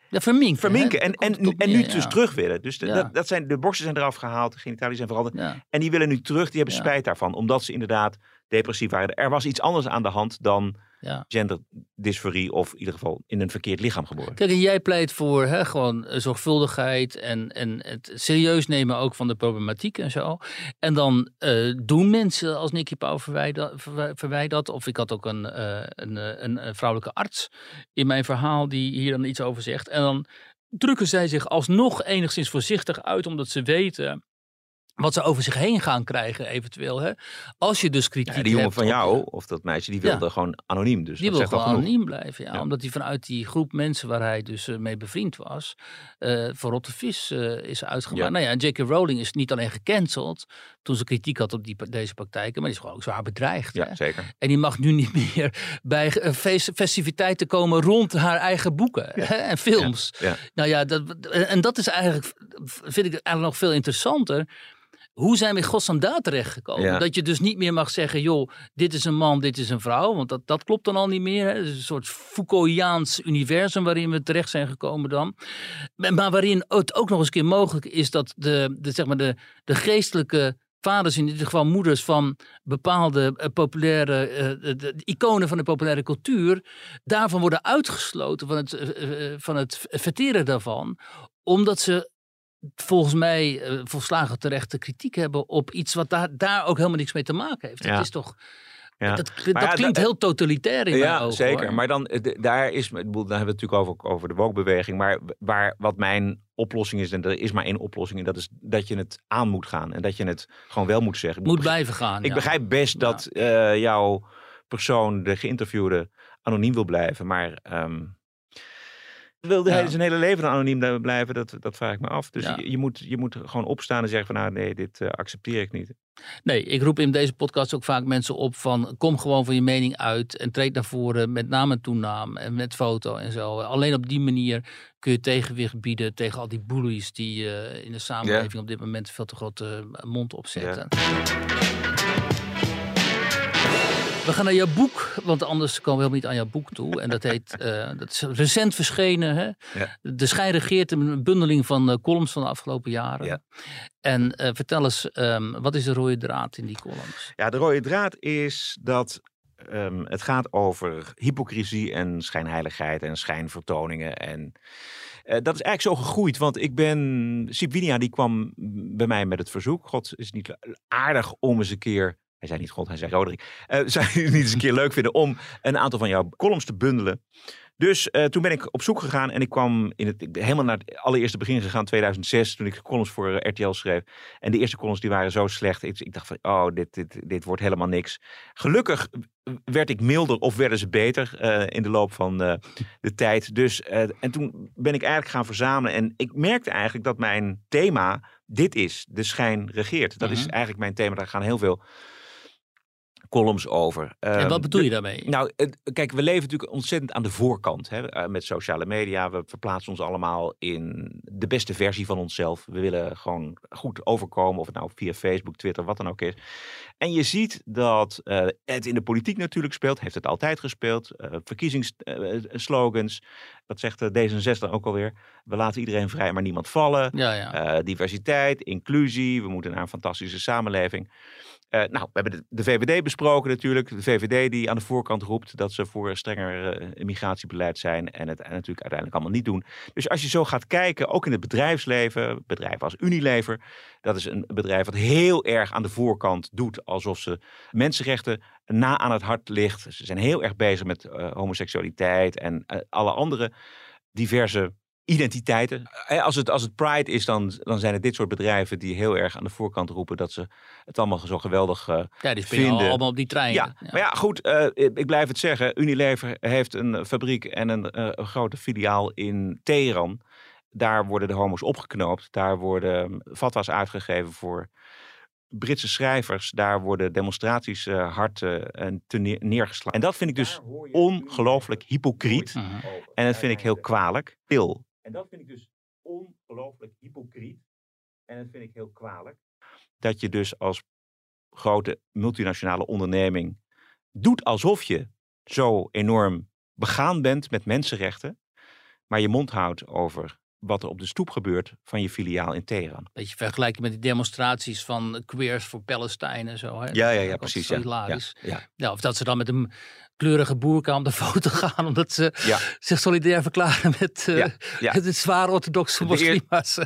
Ja, verminken. verminken. En, en, en neer, nu ja. dus terug willen. Dus de, dat, dat zijn, de borsten zijn eraf gehaald, de genitaliën zijn veranderd. En die willen nu terug, die hebben spijt daarvan. Omdat ze inderdaad depressief waren. Er was iets anders aan de hand dan Ja. genderdysforie. Of in ieder geval in een verkeerd lichaam geboren. Kijk, en jij pleit voor hè, gewoon eh, zorgvuldigheid en, en het serieus nemen ook van de problematiek en zo. En dan eh, doen mensen als Nicky Pauw verwij dat, verwij- verwij dat. Of ik had ook een, een, eh, een, een vrouwelijke arts in mijn verhaal die hier dan iets over zegt. En dan drukken zij zich alsnog enigszins voorzichtig uit, omdat ze weten wat ze over zich heen gaan krijgen eventueel. Hè? Als je dus kritiek Ja, die jongen hebt van jou, of dat meisje, die wilde Ja. gewoon anoniem. Dus die wil gewoon anoniem blijven, ja, Ja. Omdat hij vanuit die groep mensen waar hij dus eh, mee bevriend was, eh voor rotte vis eh, is uitgemaakt. Nou ja, en J.K. Rowling is niet alleen gecanceld toen ze kritiek had op die, deze praktijken, maar die is gewoon ook zwaar bedreigd. hè. Ja, zeker. En die mag nu niet *laughs* meer bij feest- festiviteiten komen rond haar eigen boeken hè, en films. Nou ja, dat, en dat is eigenlijk, vind ik eigenlijk nog veel interessanter. Hoe zijn we in godsnaam daar terechtgekomen? Ja. Dat je dus niet meer mag zeggen, joh, dit is een man, dit is een vrouw. Want dat, dat klopt dan al niet meer. Hè? Het is een soort Foucaultiaans universum waarin we terecht zijn gekomen dan. Maar waarin het ook nog eens een keer mogelijk is dat de, de, zeg maar de, de geestelijke vaders, in dit geval moeders van bepaalde eh, populaire eh, de, de iconen van de populaire cultuur, daarvan worden uitgesloten van het, eh, van het verteren daarvan, omdat ze volgens mij eh, volslagen terechte kritiek hebben op iets wat daar, daar ook helemaal niks mee te maken heeft. Ja. Het is toch, Ja. dat, dat ja, klinkt heel totalitair in Ja, ogen. zeker. hoor. Maar dan, eh, daar is, dan hebben we het natuurlijk over, over de woke-beweging. Maar waar, wat mijn oplossing is, en er is maar één oplossing, en dat is dat je het aan moet gaan. En dat je het gewoon wel moet zeggen. Moet begrijp- blijven gaan. Ik ja. begrijp best dat eh, jouw persoon, de geïnterviewde, anoniem wil blijven. Maar ehm, wilde hij zijn hele leven anoniem blijven? Dat, dat vraag ik me af. Dus je, je, moet, je moet gewoon opstaan en zeggen van nou nee, dit eh, accepteer ik niet. Nee, ik roep in deze podcast ook vaak mensen op van kom gewoon van je mening uit en treed naar voren met naam en toenaam en met foto en zo. Alleen op die manier kun je tegenwicht bieden tegen al die bullies die eh, in de samenleving op dit moment veel te grote mond opzetten. We gaan naar jouw boek, want anders komen we helemaal niet aan jouw boek toe. En dat heet, eh, dat is recent verschenen, hè? Ja. De Schijn regeert, een bundeling van eh, columns van de afgelopen jaren. Ja. En eh, vertel eens, ehm, wat is de rode draad in die columns? Ja, de rode draad is dat ehm, het gaat over hypocrisie en schijnheiligheid en schijnvertoningen. En, dat is eigenlijk zo gegroeid, want ik ben... Sip Winia die kwam bij mij met het verzoek. God, is het niet aardig om eens een keer... Hij zei niet God, hij zei Roderick. Uh, *laughs* zou je het niet eens een keer leuk vinden om een aantal van jouw columns te bundelen? Dus uh, toen ben ik op zoek gegaan en ik kwam in het, helemaal naar het allereerste begin gegaan, 2006, toen ik columns voor uh, RTL schreef. En de eerste columns die waren zo slecht. Ik, ik dacht van, oh, dit, dit, dit wordt helemaal niks. Gelukkig werd ik milder of werden ze beter uh, in de loop van de tijd. Dus, en toen ben ik eigenlijk gaan verzamelen. En ik merkte eigenlijk dat mijn thema dit is. De schijn regeert. Dat is Mhm. eigenlijk mijn thema. Daar gaan heel veel columns over. En Ehm, wat bedoel je daarmee? nou, kijk, we leven natuurlijk ontzettend aan de voorkant hè, eh, met sociale media. We verplaatsen ons allemaal in de beste versie van onszelf. We willen gewoon goed overkomen, of het nou via Facebook, Twitter, wat dan ook is. En je ziet dat eh, het in de politiek natuurlijk speelt, heeft het altijd gespeeld. Eh, verkiezingsslogans, dat zegt eh, D66 ook alweer. We laten iedereen vrij, maar niemand vallen. Ja, ja. Diversiteit, inclusie, we moeten naar een fantastische samenleving. Eh, nou, we hebben de, VVD besproken natuurlijk. De VVD die aan de voorkant roept dat ze voor strenger eh, immigratiebeleid zijn. En het natuurlijk uiteindelijk allemaal niet doen. Dus als je zo gaat kijken, ook in het bedrijfsleven. Bedrijven als Unilever. Dat is een bedrijf wat heel erg aan de voorkant doet. Alsof ze mensenrechten na aan het hart ligt. Ze zijn heel erg bezig met eh, homoseksualiteit en alle andere diverse identiteiten. Eh, Als het, als het Pride is, dan, dan zijn het dit soort bedrijven die heel erg aan de voorkant roepen dat ze het allemaal zo geweldig eh, ja, die vinden. allemaal op die trein. ja, maar ja, goed. eh, ik blijf het zeggen. Unilever heeft een fabriek en een, eh, een grote filiaal in Teheran. Daar worden de homo's opgeknoopt. Daar worden fatwa's uitgegeven voor Britse schrijvers. Daar worden demonstraties eh, hard eh, neer- neergeslagen. En dat vind ik dus ongelooflijk hypocriet. Mhm. En dat vind ik heel kwalijk. Til. En dat vind ik dus ongelooflijk hypocriet. En dat vind ik heel kwalijk. Dat je dus als grote multinationale onderneming doet alsof je zo enorm begaan bent met mensenrechten, maar je mond houdt over wat er op de stoep gebeurt van je filiaal in Teheran. Beetje vergelijken met die demonstraties van queers voor Palestijn en zo. Hè? Ja, ja, Dat ja, precies. ja, ja. Ja, of dat ze dan met een kleurige boerka om de *laughs* foto gaan, omdat ze Ja. zich solidair verklaren met uh, Ja, ja. het zwaar orthodoxe De eer-.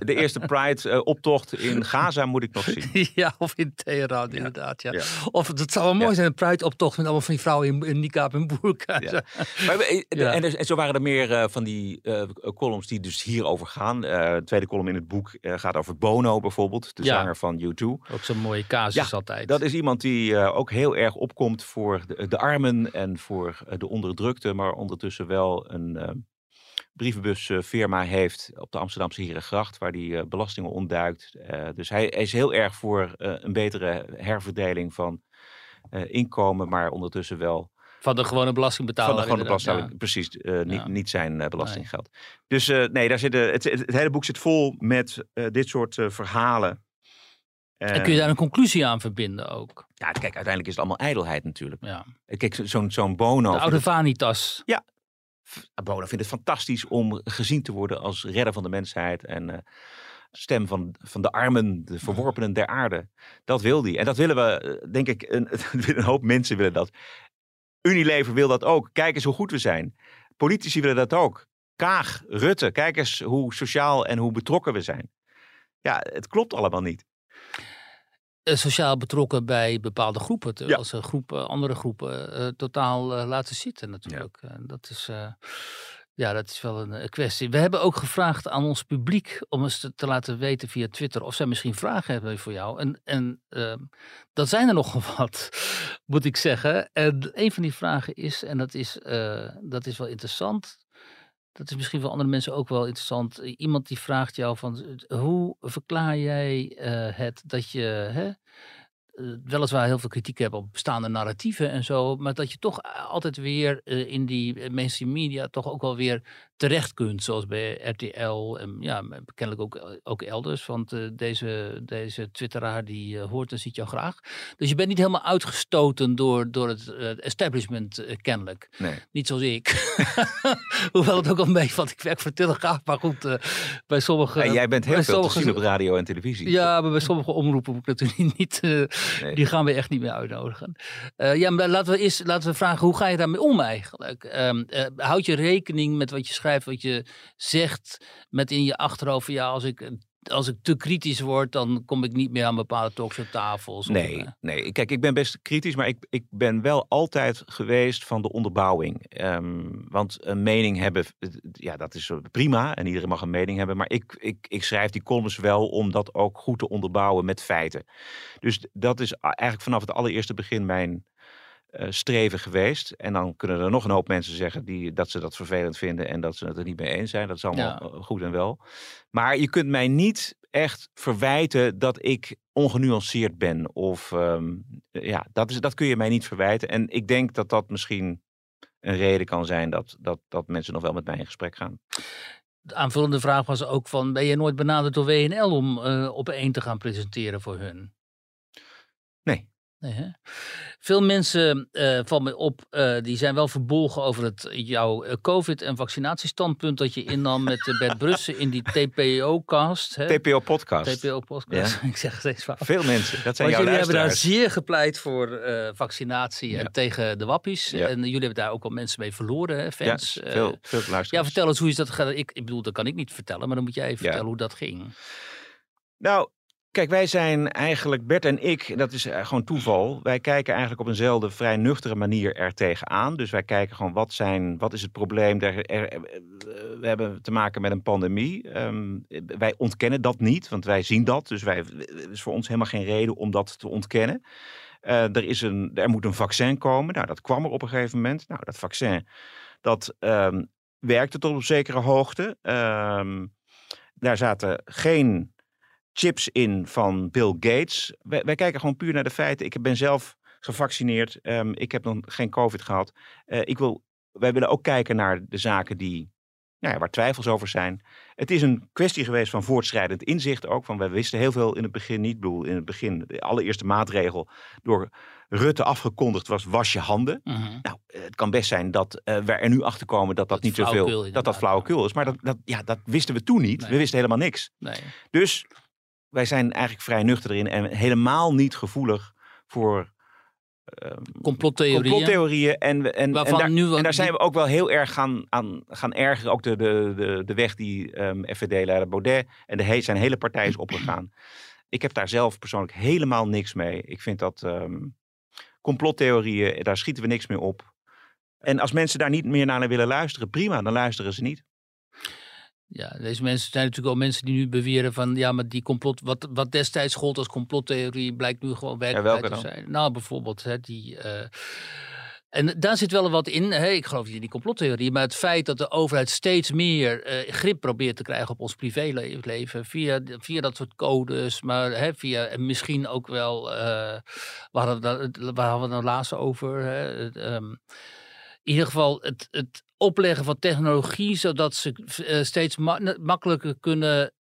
De eerste Pride-optocht in Gaza moet ik nog zien. *laughs* ja, of in Teheran, inderdaad. Ja. Of het zou wel mooi zijn, een Pride-optocht met allemaal van die vrouwen in, in niqab en boerka. Ja. Maar, eh, *laughs* en, en zo waren er meer eh, van die eh, columns die dus hierover gaan. Eh, de tweede column in het boek eh, gaat over Bono bijvoorbeeld, de zanger van U2. Ook zo'n mooie casus altijd. Dat is iemand die eh, ook heel erg opkomt voor de, de armen en voor eh, de onderdrukte, maar ondertussen wel een eh, brievenbusfirma heeft op de Amsterdamse Herengracht, waar die eh, belastingen ontduikt. Dus hij, hij is heel erg voor een betere herverdeling van inkomen, maar ondertussen wel Van de gewone belastingbetaler. van de gewone inderdaad, belasting, precies, niet, Ja. niet zijn belastinggeld. Dus nee, daar zitten, het, het, het hele boek zit vol met dit soort verhalen. En kun je daar een conclusie aan verbinden ook? Ja, kijk, uiteindelijk is het allemaal ijdelheid natuurlijk. Ja. Kijk, zo- zo'n zo'n Bono. De oude vanitas. Ja, Bono vindt het fantastisch om gezien te worden als redder van de mensheid en eh, stem van, van de armen, de verworpenen der aarde. Dat wil hij. En dat willen we, eh, denk ik, *laughs* een, een hoop mensen willen dat. Unilever wil dat ook. Kijk eens hoe goed we zijn. Politici willen dat ook. Kaag, Rutte, kijk eens hoe sociaal en hoe betrokken we zijn. Ja, het klopt allemaal niet. Eh, sociaal betrokken bij bepaalde groepen. Terwijl Ja. ze groepen, andere groepen eh, totaal eh, laten zitten natuurlijk. Eh, dat is... eh, ja, dat is wel een eh, kwestie. We hebben ook gevraagd aan ons publiek om eens te, te laten weten via Twitter of zij misschien vragen hebben voor jou. En, en ehm, dat zijn er *laughs* nogal wat, moet ik zeggen. En een van die vragen is, en dat is, eh, dat is wel interessant. Dat is misschien voor andere mensen ook wel interessant. Iemand die vraagt jou van eh, hoe verklaar jij eh, het dat je hè, eh, weliswaar heel veel kritiek hebt op bestaande narratieven en zo, maar dat je toch altijd weer eh, in die eh, mainstream media toch ook wel weer terecht kunt, zoals bij RTL en ja, kennelijk ook, ook elders, want eh, deze, deze twitteraar die eh, hoort en ziet jou graag. Dus je bent niet helemaal uitgestoten door, door het eh, establishment kennelijk. Nee. Niet zoals ik. *laughs* Hoewel het ook wel meevalt. Ik werk voor Telegraaf, maar goed, bij sommige... En jij bent heel veel te sommige- zien op radio en televisie. ja, maar bij sommige omroepen moet ik natuurlijk *laughs* niet. Nee. Die gaan we echt niet meer uitnodigen. Ja, maar laten we eerst laten we vragen hoe ga je daarmee om eigenlijk? Ehm, eh, houd je rekening met wat je schrijft wat je zegt met in je achterhoofd van ja, als ik, als ik te kritisch word, dan kom ik niet meer aan bepaalde talkshowtafels. of, Nee, eh, nee. Kijk, ik ben best kritisch, maar ik, ik ben wel altijd geweest van de onderbouwing. Ehm, want een mening hebben, ja, dat is eh, prima en iedereen mag een mening hebben. Maar ik, ik, ik schrijf die columns wel om dat ook goed te onderbouwen met feiten. Dus dat is eigenlijk vanaf het allereerste begin mijn streven geweest. En dan kunnen er nog een hoop mensen zeggen die, dat ze dat vervelend vinden en dat ze het er niet mee eens zijn. Dat is allemaal eh, goed en wel. Maar je kunt mij niet echt verwijten dat ik ongenuanceerd ben. Of ehm, ja, dat, is, dat kun je mij niet verwijten. En ik denk dat dat misschien een reden kan zijn dat, dat, dat mensen nog wel met mij in gesprek gaan. De aanvullende vraag was ook van, ben je nooit benaderd door WNL om eh, op één te gaan presenteren voor hun? Nee. Nee, hè? Veel mensen eh van me op, eh, die zijn wel verbolgen over het, jouw eh, COVID- en vaccinatiestandpunt dat je innam met Bert Brussen in die TPO-cast. TPO-podcast. TPO-podcast. Ja. *laughs* Ik zeg steeds fout. Veel mensen, dat zijn Want jullie hebben daar zeer gepleit voor vaccinatie en tegen de wappies. Ja. En jullie hebben daar ook al mensen mee verloren, hè, fans. Ja, veel, veel luisteraars. ja, vertel eens hoe is dat gegaan. Ik, ik bedoel, dat kan ik niet vertellen, maar dan moet jij even vertellen hoe dat ging. Nou, kijk, wij zijn eigenlijk, Bert en ik, dat is eh, gewoon toeval. Wij kijken eigenlijk op eenzelfde vrij nuchtere manier er tegenaan. Dus wij kijken gewoon wat, zijn, wat is het probleem. Er, er- we hebben te maken met een pandemie. Ehm, wij ontkennen dat niet, want wij zien dat. Dus wij, het is voor ons helemaal geen reden om dat te ontkennen. Eh, er, is een, er moet een vaccin komen. Nou, dat kwam er op een gegeven moment. Nou, dat vaccin, dat ehm, werkte tot op zekere hoogte. Ehm, daar zaten geen chips in van Bill Gates. Wij, wij kijken gewoon puur naar de feiten. Ik ben zelf gevaccineerd. Ehm, ik heb nog geen COVID gehad. Eh, ik wil, wij willen ook kijken naar de zaken die, nou ja, waar twijfels over zijn. Het is een kwestie geweest van voortschrijdend inzicht ook. Van wij wisten heel veel in het begin niet. Ik bedoel, in het begin, de allereerste maatregel door Rutte afgekondigd was, was je handen. Nou, het kan best zijn dat eh, we er nu achter komen dat dat, niet flauwekul zoveel, dat dat flauwekul is. Maar dat, dat, ja, dat wisten we toen niet. Nee. We wisten helemaal niks. Nee. Dus wij zijn eigenlijk vrij nuchter erin en helemaal niet gevoelig voor ehm, Complottheorieën. complottheorieën. En, en, en, daar, nu en daar zijn we ook wel heel erg gaan, aan, gaan ergeren. Ook de, de, de, de weg die ehm FVD-leider Baudet en de he, zijn hele partij is opgegaan. Ik heb daar zelf persoonlijk helemaal niks mee. Ik vind dat ehm, complottheorieën, daar schieten we niks meer op. En als mensen daar niet meer naar willen luisteren, prima, dan luisteren ze niet. Ja, deze mensen zijn natuurlijk al mensen die nu beweren van ja, maar die complot, wat, wat destijds gold als complottheorie, blijkt nu gewoon werkelijkheid welke te zijn. Nou, bijvoorbeeld hè, die. eh, en daar zit wel wat in. Hè? Ik geloof niet in die complottheorie, maar het feit dat de overheid steeds meer eh, grip probeert te krijgen op ons privéleven via, via dat soort codes, maar hè, via en misschien ook wel. eh waar hadden we, dat- waar hadden we het nou laatst over? Hè? Het, ehm, in ieder geval het, het opleggen van technologie, zodat ze eh, steeds ma- makkelijker kunnen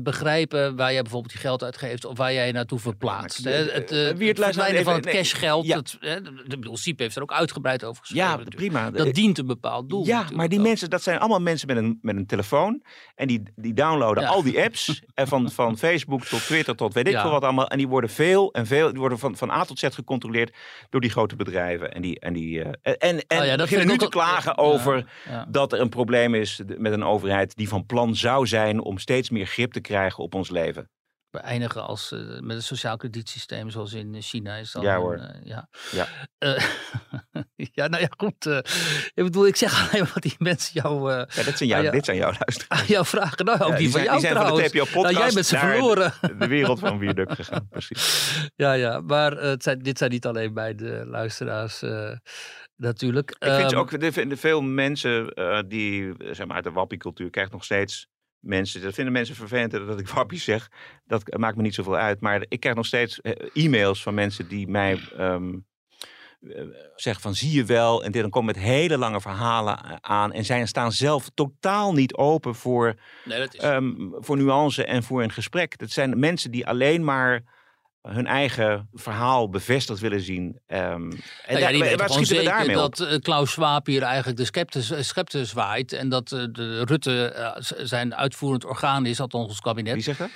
begrijpen waar jij bijvoorbeeld je geld uitgeeft of waar jij je naartoe verplaatst. de- het eh, eh, Wiert, luister verdwijnen van het cashgeld. ja. Hè, de, de bedoel, Siep heeft er ook uitgebreid over geschreven. Ja, prima. Dat dient een bepaald doel. Ja, maar die ook. mensen, dat zijn allemaal mensen met een, met een telefoon. En die, die downloaden Ja. al die apps. *laughs* en van, van Facebook tot Twitter tot weet ik Ja. veel wat allemaal. En die worden veel en veel. Die worden van, van A tot Z gecontroleerd door die grote bedrijven. En die, en die, eh, en, en, en Oh beginnen nu te klagen over dat er een probleem is met een overheid die van plan zou zijn om steeds meer grip te krijgen op ons leven. We eindigen als, eh, met een sociaal kredietsysteem zoals in China is dan. Ja, een, hoor. eh, ja. Ja. *laughs* Eh, ja, nou ja, goed. eh, ik bedoel, ik zeg *laughs* alleen wat die mensen jou, eh, Ja, dit zijn, jou, dit zijn jouw luisteraars. aan jou vragen. Nou, ook Ja, die, van zijn, jou die zijn van trouwens. de TPO-podcast Nou, jij bent ze verloren. De, wereld van Viaduct gegaan, precies. *laughs* Ja, ja, maar eh, het zijn, dit zijn niet alleen bij de luisteraars eh, natuurlijk. Ik vind ze Ehm, ook, veel mensen eh, die eh, zeg maar, uit de wappiecultuur krijgt nog steeds mensen. Dat vinden mensen vervelend dat ik wappies zeg. Dat maakt me niet zoveel uit. Maar ik krijg nog steeds eh, e-mails van mensen die mij ehm, eh, zeggen van zie je wel. En dit, dan komen met hele lange verhalen eh, aan. En zij staan zelf totaal niet open voor, nee, dat is... ehm, voor nuance en voor een gesprek. Dat zijn mensen die alleen maar hun eigen verhaal bevestigd willen zien. Ehm, en Nou ja, daar- waar schieten we daarmee dat eh, Klaus Schwab hier eigenlijk de scepter, eh, scepter zwaait. En dat eh, de Rutte zijn uitvoerend orgaan is, althans ons kabinet. Wie zegt dat?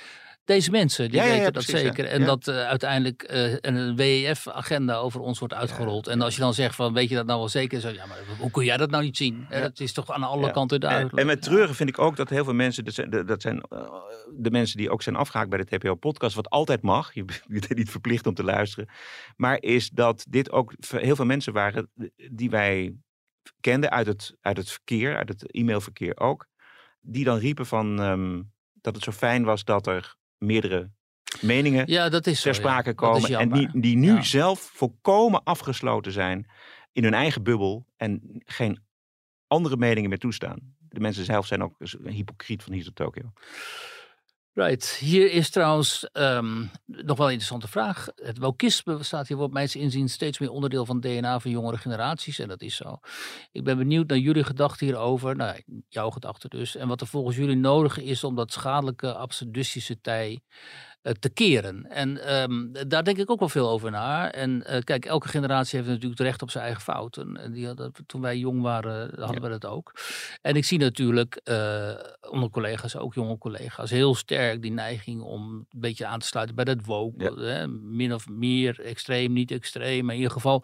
Deze mensen, die Ja, weten dat precies, zeker. En dat eh, uiteindelijk eh, een WEF-agenda over ons wordt uitgerold. En als je dan zegt van, weet je dat nou wel zeker? Zo, ja, maar hoe kun jij dat nou niet zien? Hè, Dat is toch aan alle kanten En, duidelijk. en met treuren vind ik ook dat heel veel mensen, dat zijn, dat zijn eh, de mensen die ook zijn afgehaakt bij de TPO-podcast, wat altijd mag, *laughs* je bent niet verplicht om te luisteren, maar is dat dit ook heel veel mensen waren die wij kenden uit het, uit het verkeer, uit het e-mailverkeer ook, die dan riepen van ehm, dat het zo fijn was dat er meerdere meningen Ja, dat is zo, ter sprake komen. En die, die nu Ja. zelf volkomen afgesloten zijn in hun eigen bubbel en geen andere meningen meer toestaan. De mensen zelf zijn ook een hypocriet van hier tot Tokio. Right. Hier is trouwens ehm, nog wel een interessante vraag. Het wokisme staat hier op mijn inzien steeds meer onderdeel van DNA van jongere generaties. En dat is zo. Ik ben benieuwd naar jullie gedachten hierover. Nou, jouw gedachten dus. En wat er volgens jullie nodig is om dat schadelijke, absurdistische tij te keren. En ehm, daar denk ik ook wel veel over na. En eh, kijk, elke generatie heeft natuurlijk het recht op zijn eigen fouten. En die hadden, toen wij jong waren, hadden we dat ook. En ik zie natuurlijk eh, onder collega's, ook jonge collega's, heel sterk die neiging om een beetje aan te sluiten bij dat woke. Hè, min of meer extreem, niet extreem. Maar in ieder geval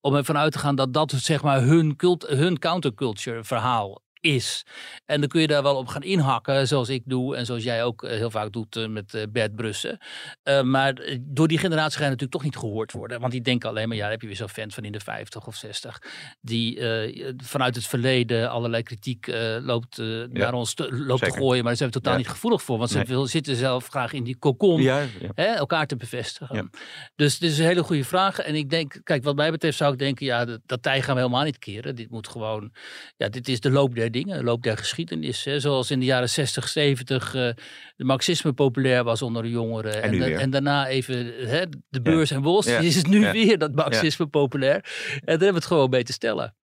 om ervan uit te gaan dat dat zeg maar hun, cult, hun counterculture verhaal is. En dan kun je daar wel op gaan inhakken, zoals ik doe en zoals jij ook eh, heel vaak doet eh, met eh, Bert Brussen. Maar door die generatie ga je natuurlijk toch niet gehoord worden. Want die denken alleen maar, ja, heb je weer zo'n vent van in de 50 of 60. Die vanuit het verleden allerlei kritiek loopt, naar ons te, loopt te gooien. Maar daar zijn we totaal Ja. niet gevoelig voor. Want ze Nee. wil- zitten zelf graag in die cocon Ja, hè, elkaar te bevestigen. Dus dit is een hele goede vraag. En ik denk, kijk, wat mij betreft zou ik denken, ja, dat, dat tij gaan we helemaal niet keren. Dit moet gewoon, ja, dit is de loop der dingen, de loop der geschiedenis. Hè. Zoals in de jaren 60, 70 eh, de marxisme populair was onder de jongeren. En da- weer. en daarna even hè, de beurs en Wall Street Ja. is het nu Ja. weer dat marxisme populair. En daar hebben we het gewoon mee te stellen.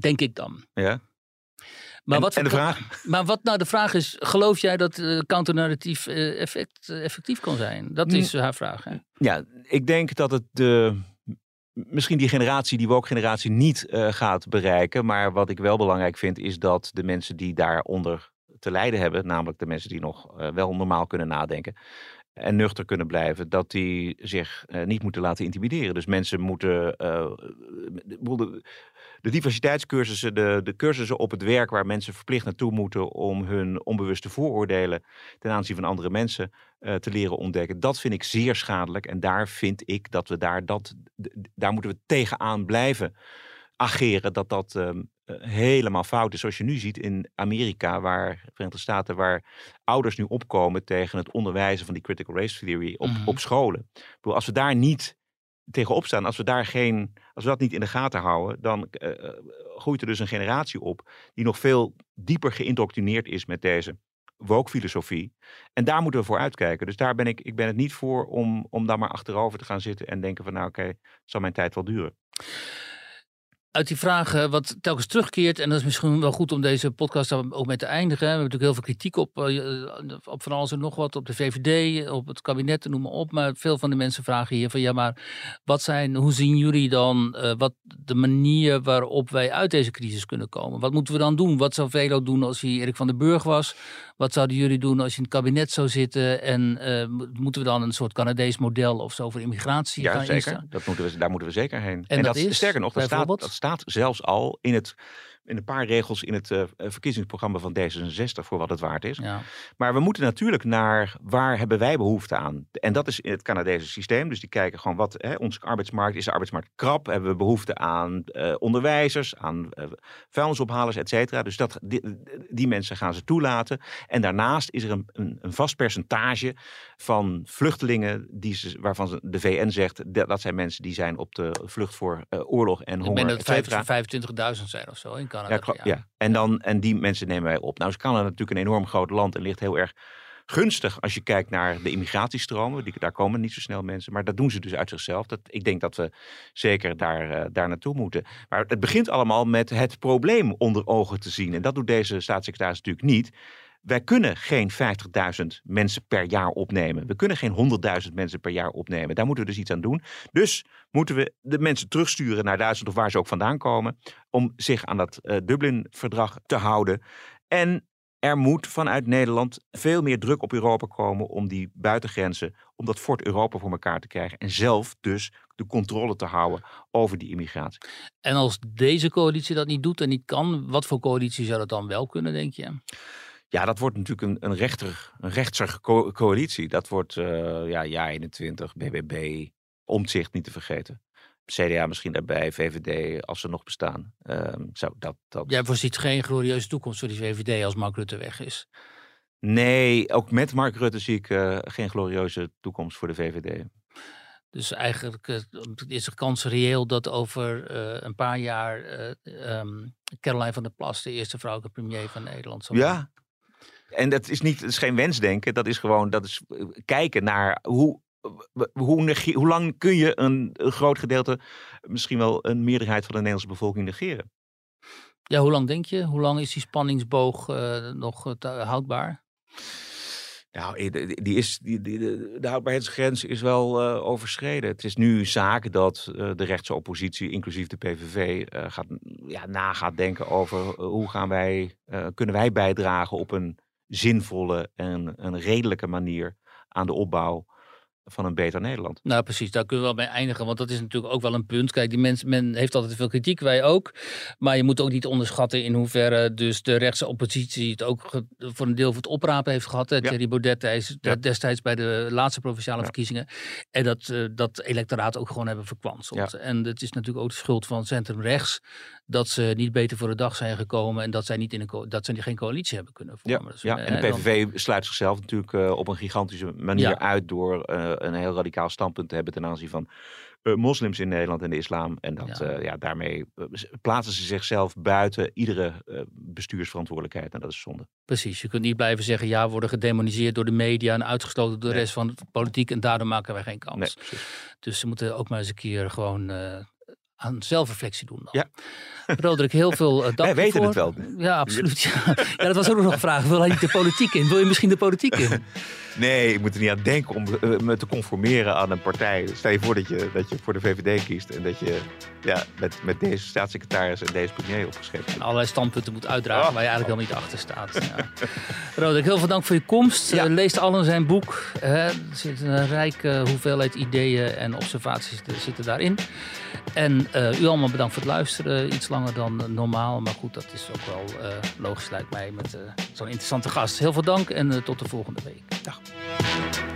Denk ik dan. Ja. Maar En- wat en de vraag? Maar wat nou de vraag is, geloof jij dat eh counternarratief eh, effect, effectief kan zijn? Dat Mm. is haar vraag. Hè? Ja, ik denk dat het de, misschien die generatie, die woke-generatie, niet eh, gaat bereiken. Maar wat ik wel belangrijk vind, is dat de mensen die daaronder te lijden hebben, namelijk de mensen die nog eh, wel normaal kunnen nadenken en nuchter kunnen blijven, dat die zich eh, niet moeten laten intimideren. Dus mensen moeten. de, de diversiteitscursussen, de, de cursussen op het werk waar mensen verplicht naartoe moeten om hun onbewuste vooroordelen ten aanzien van andere mensen eh, te leren ontdekken. Dat vind ik zeer schadelijk. En daar vind ik dat we daar, dat, daar moeten we tegenaan blijven ageren. Dat dat ehm, eh, helemaal fout is. Zoals je nu ziet in Amerika, waar, Verenigde Staten, waar ouders nu opkomen tegen het onderwijzen van die critical race theory op, Mhm. op scholen. Ik bedoel, als we daar niet tegenop staan, als we daar geen, als we dat niet in de gaten houden, dan eh, groeit er dus een generatie op die nog veel dieper geïndoctrineerd is met deze woke-filosofie. En daar moeten we voor uitkijken. Dus daar ben ik, ik ben het niet voor om, om daar maar achterover te gaan zitten en denken van nou oké, zal mijn tijd wel duren. Uit die vragen wat telkens terugkeert, en dat is misschien wel goed om deze podcast ook mee te eindigen. We hebben natuurlijk heel veel kritiek op, eh, op van alles en nog wat, op de VVD, op het kabinet, noem maar op. Maar veel van de mensen vragen hier van ja, maar wat zijn, hoe zien jullie dan eh, wat de manier waarop wij uit deze crisis kunnen komen? Wat moeten we dan doen? Wat zou Velo doen als hij Erik van den Burg was? Wat zouden jullie doen als je in het kabinet zou zitten? En eh, mo- moeten we dan een soort Canadees model of zo voor immigratie Ja, gaan zeker. Dat moeten we, daar moeten we zeker heen. En dat is, sterker nog, dat staat, dat staat zelfs al in, het, in een paar regels in het eh, verkiezingsprogramma van D66 voor wat het waard is. Ja. Maar we moeten natuurlijk naar waar hebben wij behoefte aan. En dat is in het Canadese systeem. Dus die kijken gewoon wat hè, onze arbeidsmarkt is. De arbeidsmarkt krap. Hebben we behoefte aan eh, onderwijzers, aan eh, vuilnisophalers, et cetera. Dus dat, die, die mensen gaan ze toelaten. En daarnaast is er een, een, een vast percentage van vluchtelingen die ze, waarvan de VN zegt dat, dat zijn mensen die zijn op de vlucht voor oorlog en Ik honger, ben et dat cetera. 25.000 zijn of zo in Canada. Ja, ja. En, dan, en die mensen nemen wij op. Nou is Canada natuurlijk een enorm groot land en ligt heel erg gunstig als je kijkt naar de immigratiestromen. Die, daar komen niet zo snel mensen, maar dat doen ze dus uit zichzelf. Dat, ik denk dat we zeker daar, eh, daar naartoe moeten. Maar het begint allemaal met het probleem onder ogen te zien. En dat doet deze staatssecretaris natuurlijk niet. Wij kunnen geen 50.000 mensen per jaar opnemen. We kunnen geen 100.000 mensen per jaar opnemen. Daar moeten we dus iets aan doen. Dus moeten we de mensen terugsturen naar Duitsland of waar ze ook vandaan komen. Om zich aan dat eh, Dublin-verdrag te houden. En er moet vanuit Nederland veel meer druk op Europa komen om die buitengrenzen, om dat Fort Europa voor elkaar te krijgen. En zelf dus de controle te houden over die immigratie. En als deze coalitie dat niet doet en niet kan, wat voor coalitie zou dat dan wel kunnen, denk je? Ja, dat wordt natuurlijk een, een, rechter, een rechtser co- coalitie. Dat wordt uh, ja, jaar 21, BBB, omzicht niet te vergeten. CDA misschien daarbij, VVD, als ze nog bestaan. Um, zou dat, dat... Jij voorziet geen glorieuze toekomst voor die VVD als Mark Rutte weg is. Nee, ook met Mark Rutte zie ik uh, geen glorieuze toekomst voor de VVD. Dus eigenlijk uh, is de kans reëel dat over uh, een paar jaar um, Caroline van der Plas de eerste vrouwelijke premier van Nederland zal Ja, en dat is, niet, dat is geen wensdenken, dat is gewoon dat is kijken naar hoe hoe, hoe, lang kun je een, een, groot gedeelte, misschien wel een meerderheid van de Nederlandse bevolking negeren? Ja, hoe lang denk je? Hoe lang is die spanningsboog uh, nog uh, houdbaar? Nou, die is, die, die, de houdbaarheidsgrens is wel uh, overschreden. Het is nu zaak dat de rechtse oppositie, inclusief de PVV, gaat, ja, na gaat denken over hoe gaan wij, kunnen wij bijdragen op een zinvolle en een redelijke manier aan de opbouw van een beter Nederland. Nou, precies, daar kunnen we wel mee eindigen. Want dat is natuurlijk ook wel een punt. Kijk, die mensen, men heeft altijd veel kritiek, wij ook. Maar je moet ook niet onderschatten in hoeverre dus de rechtse oppositie het ook voor een deel voor het oprapen heeft gehad. Ja. Thierry Baudet is ja. destijds bij de laatste provinciale ja. verkiezingen. En dat, uh, dat electoraat ook gewoon hebben verkwanseld. En het is natuurlijk ook de schuld van centrum rechts dat ze niet beter voor de dag zijn gekomen en dat zij, niet in een dat zij geen coalitie hebben kunnen vormen. Ja, dus, en de PVV sluit zichzelf natuurlijk uh, op een gigantische manier uit door uh, een heel radicaal standpunt te hebben ten aanzien van uh, moslims in Nederland en de islam. En dat, ja. ja daarmee plaatsen ze zichzelf buiten iedere bestuursverantwoordelijkheid en dat is zonde. Precies, je kunt niet blijven zeggen ja, we worden gedemoniseerd door de media en uitgesloten door de Nee. rest van de politiek en daardoor maken wij geen kans. Nee. Dus ze moeten ook maar eens een keer gewoon aan zelfreflectie doen. Dan. Ja. *laughs* Roderick, heel veel dank Wij weten voor. het wel. Ja, absoluut. Ja. *laughs* ja, dat was ook nog een vraag. Wil hij niet de politiek in? Wil je misschien de politiek in? *laughs* Nee, ik moet er niet aan denken om uh, me te conformeren aan een partij. Stel je voor dat je, dat je voor de VVD kiest en dat je ja, met, met deze staatssecretaris en deze premier opgeschreven bent. En allerlei standpunten moet uitdragen oh. waar je eigenlijk helemaal niet achter staat. Ja. *laughs* Roderick, heel veel dank voor je komst. Ja. Uh, lees al in zijn boek. Hè. Er zit een rijke hoeveelheid ideeën en observaties zitten daarin. En uh, u allemaal bedankt voor het luisteren. Iets langer dan normaal, maar goed, dat is ook wel uh, logisch lijkt mij met uh, zo'n interessante gast. Heel veel dank en tot de volgende week. Dag. Thank you